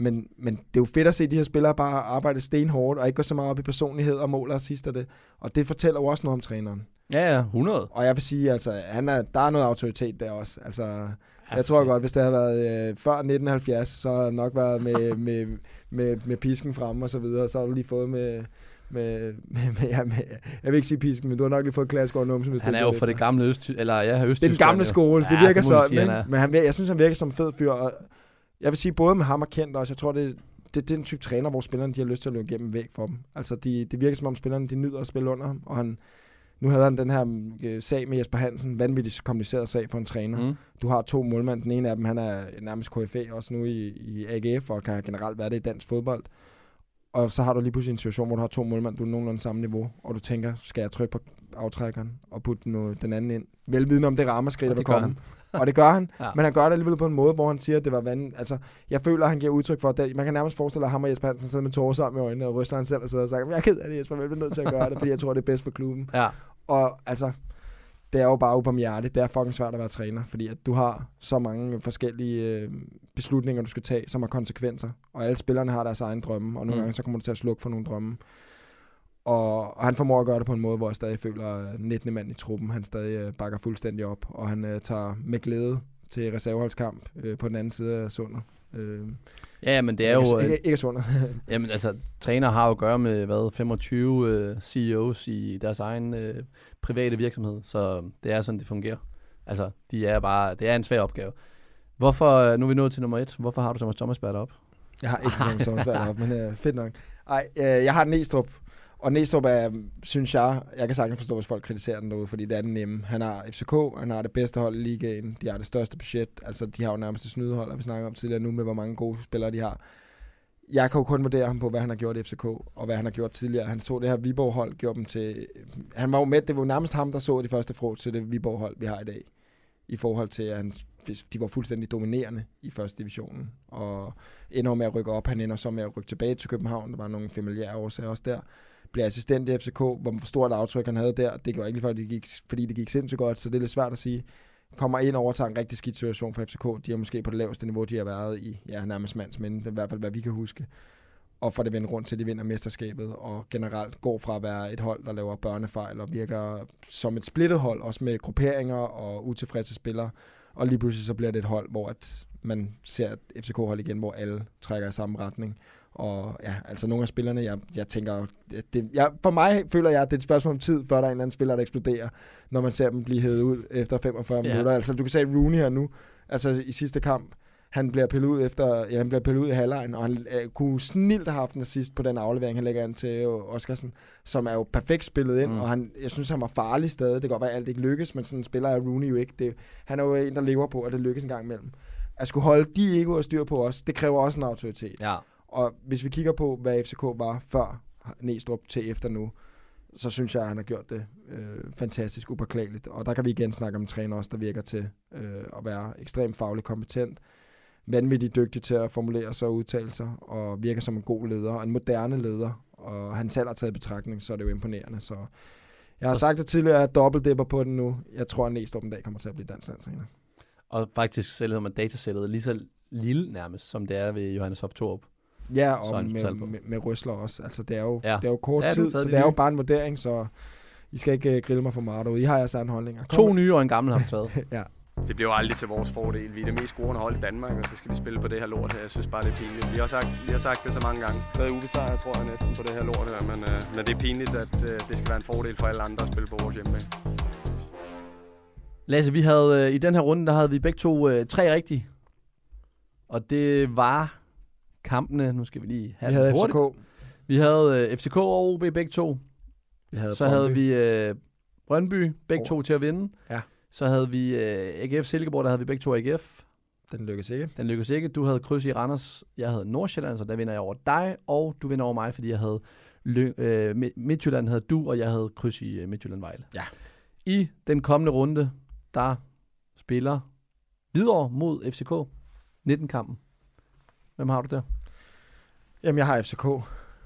Men, men det er jo fedt at se de her spillere bare arbejde stenhårdt, og ikke gå så meget op i personlighed og mål og assist og det. Og det fortæller jo også noget om træneren. Ja, ja, 100. Og jeg vil sige, altså, han er, der er noget autoritet der også. Altså, Ja, jeg tror godt, hvis det havde været øh, før 1970, så havde nok været med, med, med, med pisken frem og så videre. Så har du lige fået med, med, med, med, ja, med, jeg vil ikke sige pisken, men du har nok lige fået klask over numsen, hvis Han er jo fra det gamle øst, eller ja, øst Det er den gamle skole, det virker det må vi sådan, er. Men han, jeg synes, han virker som en fed fyr, og jeg vil sige, både med ham og Kent også, jeg tror, det, det, det er den type træner, hvor spillerne de har lyst til at løbe igennem væk for dem. Altså, de, det virker som om spillerne, de nyder at spille under ham, og han, nu havde han den her øh, sag med Jesper Hansen, vanvittigt kompliceret sag for en træner. Mm. Du har to målmænd. Den ene af dem, han er nærmest KFA også nu i, i AGF, og kan generelt være det i dansk fodbold. Og så har du lige pludselig en situation, hvor du har to målmænd, du er nogenlunde samme niveau, og du tænker, skal jeg trykke på aftrækkeren og putte den, den anden ind? Velvidende om det ramaskrig, Og der det vil gør komme. Og det gør han, Ja. men han gør det alligevel på en måde, hvor han siger, at det var vand. Altså, jeg føler, at han giver udtryk for, at man kan nærmest forestille sig, at ham og Jesper Hansen sidder med tårer sammen i øjnene, og ryster han selv og sidder og siger, jeg er ked af det, Jesper, jeg bliver nødt til at gøre det, fordi jeg tror, det er bedst for klubben. Ja. Og altså, det er jo bare ubarmhjertigt. Det er fucking svært at være træner, fordi at du har så mange forskellige øh, beslutninger, du skal tage, som har konsekvenser. Og alle spillerne har deres egen drømme, og nogle Mm. gange så kommer du til at slukke for nogle drømme. Og, og han formår at gøre det på en måde, hvor jeg stadig føler, at 19. mand i truppen, han stadig øh, bakker fuldstændig op, og han øh, tager med glæde til reserveholdskamp øh, på den anden side af sundet. Øh, Ja, men det er jo... ikke, øh, ikke, ikke sundt. Jamen altså, træner har jo at gøre med, hvad, 25 øh, CEOs i deres egen øh, private virksomhed, så det er sådan, det fungerer. Altså, de er bare, det er en svær opgave. Hvorfor, øh, nu er vi nået til nummer et, hvorfor har du Thomas Thomasberg op? Jeg har ikke nogen sommersvær op, men øh, fedt nok. Ej, øh, jeg har Næstrup. Og Næstrup er, synes jeg, jeg kan sagtens forstå, hvis folk kritiserer den derude, fordi det er den nemme. Han har FCK, han har det bedste hold i ligaen, de har det største budget, altså de har jo nærmest det snydehold, og vi snakker om tidligere nu med, hvor mange gode spillere de har. Jeg kan jo kun vurdere ham på, hvad han har gjort i FCK, og hvad han har gjort tidligere. Han så det her Viborg-hold, gjorde dem til... Han var jo med, det var jo nærmest ham, der så de første frå til det Viborg-hold, vi har i dag. I forhold til, at han, de var fuldstændig dominerende i første divisionen, og ender med at rykke op. Han ender så med at rykke tilbage til København. Der var nogle familiære årsager også der. Blev assistent i FCK. Hvor stort aftryk han havde der. Det gjorde ikke fordi det gik, fordi det gik sindssygt godt, så det er lidt svært at sige. Kommer ind og overtager en rigtig skidt situation for FCK. De er måske på det laveste niveau, de har været i, ja, nærmest mands, men i hvert fald, hvad vi kan huske. Og får det vendt rundt til, de vinder mesterskabet, og generelt går fra at være et hold, der laver børnefejl, og virker som et splittet hold, også med grupperinger og utilfredse spillere. Og lige pludselig så bliver det et hold, hvor at man ser et FCK-hold igen, hvor alle trækker i samme retning. Og ja, altså nogle af spillerne, jeg, jeg tænker, det, jeg, for mig føler jeg, at det er et spørgsmål om tid, før der er en eller anden spiller, der eksploderer, når man ser dem blive hævet ud efter 45 Ja. minutter. Altså du kan se Rooney her nu, altså i sidste kamp, han bliver pillet ud efter, ja, han bliver pillet ud i halvlejen, og han øh, kunne snilt have haft en assist på den aflevering, han lægger an til øh, Oscarsen, som er jo perfekt spillet ind, Mm. og han, jeg synes, han var farlig stadig. Det kan godt være, at alt ikke lykkes, men sådan spiller er Rooney jo ikke. Det, han er jo en, der lever på, at det lykkes en gang imellem. At skulle holde de egoer styr på os, det kræver også en autoritet. Ja. Og hvis vi kigger på, hvad FCK var før Næstrup til efter nu, så synes jeg, at han har gjort det øh, fantastisk upåklageligt. Og der kan vi igen snakke om en træner også, der virker til øh, at være ekstremt fagligt kompetent, vanvittigt dygtig til at formulere sig og udtale sig, og virker som en god leder, og en moderne leder. Og han selv har taget betragtning, så er det jo imponerende. Så jeg har Så- sagt det tidligere, at jeg dobbeltdipper på den nu. Jeg tror, at Næstrup en dag kommer til at blive dansk landstræner. Og faktisk selv hedder man datasættet lige så lille nærmest, som det er ved Johannes Hoff Thorup. Ja, Så og han med, med, med Røsler også. Altså, det er jo, Ja. det er jo kort Ja, tid, så de det er jo bare en vurdering, så I skal ikke uh, grille mig for meget derude. I har jeres egen holdninger. Kom To nye og en gammel har du taget. Ja. Det bliver jo aldrig til vores fordel. Vi er det mest scorende hold i Danmark, og så skal vi spille på det her lort her. Jeg synes bare, det er pinligt. Vi har sagt, vi har sagt det så mange gange. Der er ubesejret, tror jeg næsten, på det her lort her. Men, øh, men det er pinligt, at øh, det skal være en fordel for alle andre at spille på vores hjemmebane. Lasse, vi havde øh, i den her runde, der havde vi begge to øh, tre rigtige. Og det var kampene, nu skal vi lige have Vi havde hurtigt. FCK. Vi havde øh, FCK og OB begge to. Vi havde Så havde Brøndby. vi øh, Brøndby begge Over. to til at vinde. Ja. Så havde vi øh, AGF Silkeborg, der havde vi begge to AGF. Den lykkes ikke. Den lykkedes ikke. Du havde kryds i Randers. Jeg havde Nordsjælland, så der vinder jeg over dig. Og du vinder over mig, fordi jeg havde Lø- øh, Mi- Midtjylland havde du, og jeg havde kryds i øh, Midtjylland Vejle. Ja. I den kommende runde, der spiller Hvidovre mod FCK. 19-kampen. Hvem har du der? Jamen, jeg har FCK.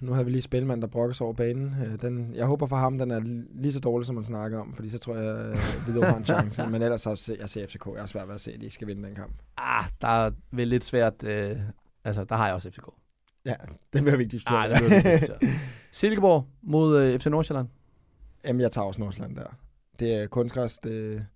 Nu har vi lige spilmand, der brokkes over banen. Øh, Den, jeg håber for ham, den er lige så dårlig, som man snakker om, fordi så tror jeg, at Hvidovre har en chance. Men ellers så jeg ser FCK. Jeg er svært ved at se, at de ikke skal vinde den kamp. Ah, der er vel lidt svært. Øh, altså, der har jeg også FCK. Ja, det vil vi ikke diskutere. Ah, bliver vi diskutere. Silkeborg mod øh, FC Nordsjælland. Jamen, jeg tager også Nordsjælland der. Det er kunstgræs, det,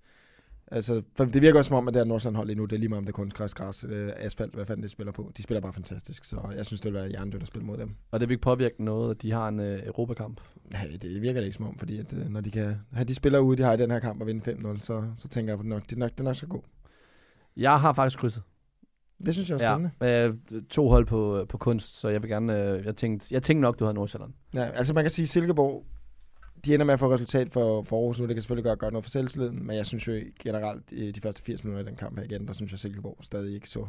altså, for det virker også som om, at det er Nordsjælland hold lige nu, det er lige meget om det er kunstgræs, græs, øh, asfalt, hvad fanden de spiller på. De spiller bare fantastisk, så jeg synes, det vil være hjernedødt at spille mod dem. Og det vil ikke påvirke noget, at de har en øh, Europakamp. Nej, det virker det ikke som om, fordi at, øh, når de kan have de spillere ude, de har i den her kamp og vinde 5-0, så, så tænker jeg, at det nok, det nok, det nok skal gå. Jeg har faktisk krydset. Det synes jeg er spændende. Ja, øh, to hold på, på kunst, så jeg vil gerne... Øh, jeg, tænkte, jeg tænkte nok, du havde Nordsjælland. Ja, altså man kan sige, Silkeborg, de ender med at få resultat for, for Aarhus nu. Det kan selvfølgelig gøre godt noget for selvtilliden, men jeg synes jo generelt, i de første 80 minutter i den kamp her igen, der synes jeg, Silkeborg stadig ikke så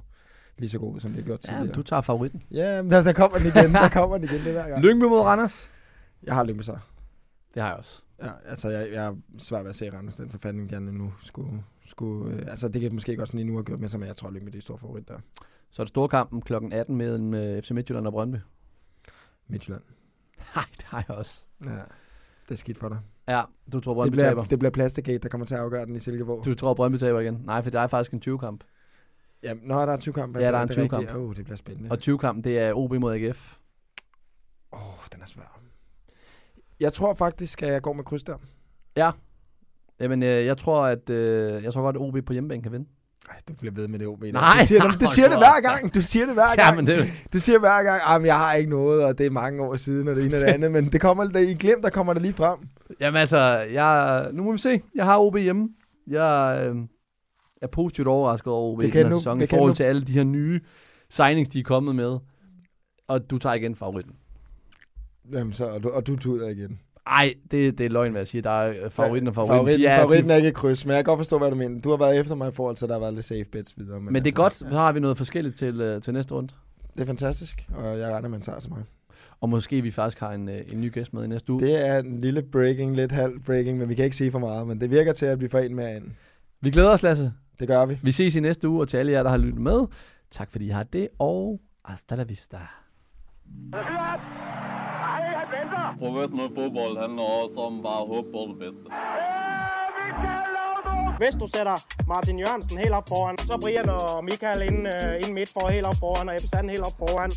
lige så god som det har gjort Ja, tidligere. du tager favoritten. Ja, men der, der kommer den igen. Der kommer den igen, det er hver gang. Lyngby mod Randers. Jeg har Lyngby så. Det har jeg også. Ja, altså jeg, jeg er svært ved at se Randers, den forfandling gerne nu skulle, skulle øh, altså det kan måske godt sådan lige nu have gjort med sig, men jeg tror Lyngby det er stor favorit der. Så er det storkampen kl. 18 mellem øh, FC Midtjylland og Brøndby. Midtjylland. Nej, det har jeg også. Ja, det er skidt for dig. Ja, du tror Det Brøndby bliver, taber. det bliver Plasticgate, der kommer til at afgøre den i Silkeborg. Du tror Brøndby taber igen. Nej, for det er faktisk en 20-kamp. Ja, når der er 20 kamp. Ja, der er en 20-kamp. Åh, oh, det bliver spændende. Og 20-kampen, det er OB mod AGF. Åh, oh, den er svær. Jeg tror faktisk, at jeg går med kryds der. Jamen, øh, jeg tror, at øh, jeg tror godt, at OB på hjemmebane kan vinde. Ej, du bliver ved med det OB. Nej, du siger, nej, du siger det hver gang. Du siger det hver gang. Ja, men det, Du siger hver gang, at jeg har ikke noget, og det er mange år siden, og det ene og det andet. Men det kommer, det, i glemt, der kommer det lige frem. Jamen altså, jeg, nu må vi se. Jeg har OB hjemme. Jeg øh, er positivt overrasket over OB i den her sæson, i forhold til alle de her nye signings, de er kommet med. Og du tager igen favoritten. Jamen, så, og, du, og du tuder igen. Ej, det, det er løgn, hvad jeg siger. Der er øh, favoritten og favoritten. Favoritten, er, favoritten de, er ikke kryds, men jeg kan godt forstå, hvad du mener. Du har været efter mig i forhold til, at der har været lidt safe bets videre. men det er godt, så har vi noget forskelligt til, øh, til næste runde. Det er fantastisk, og jeg regner med en sejr til mig. Og måske vi faktisk har en, øh, en ny gæst med i næste uge. Det er en lille breaking, lidt halv breaking, men vi kan ikke sige for meget. Men det virker til, at vi får en mere ind. Vi glæder os, Lasse. Det gør vi. Vi ses i næste uge, og til alle jer, der har lyttet med. Tak fordi I har det, og hasta la vista. Professionel fodbold handler også om bare at håbe på det bedste. Hvis du sætter Martin Jørgensen helt op foran, så Brian og Michael ind, uh, ind midt for helt op foran, og Ebbe Sand helt op foran.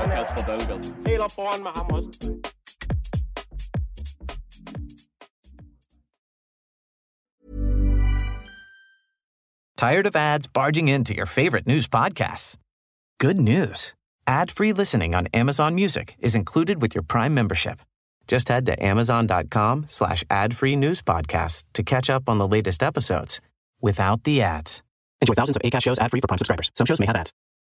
Og Kasper Dahlgaard. Helt op foran med ham også. Tired of ads barging into your favorite news podcasts? Good news. Ad-free listening on Amazon Music is included with your Prime membership. Just head to amazon.com slash ad-free news podcasts to catch up on the latest episodes without the ads. Enjoy thousands of ACAST shows ad-free for Prime subscribers. Some shows may have ads.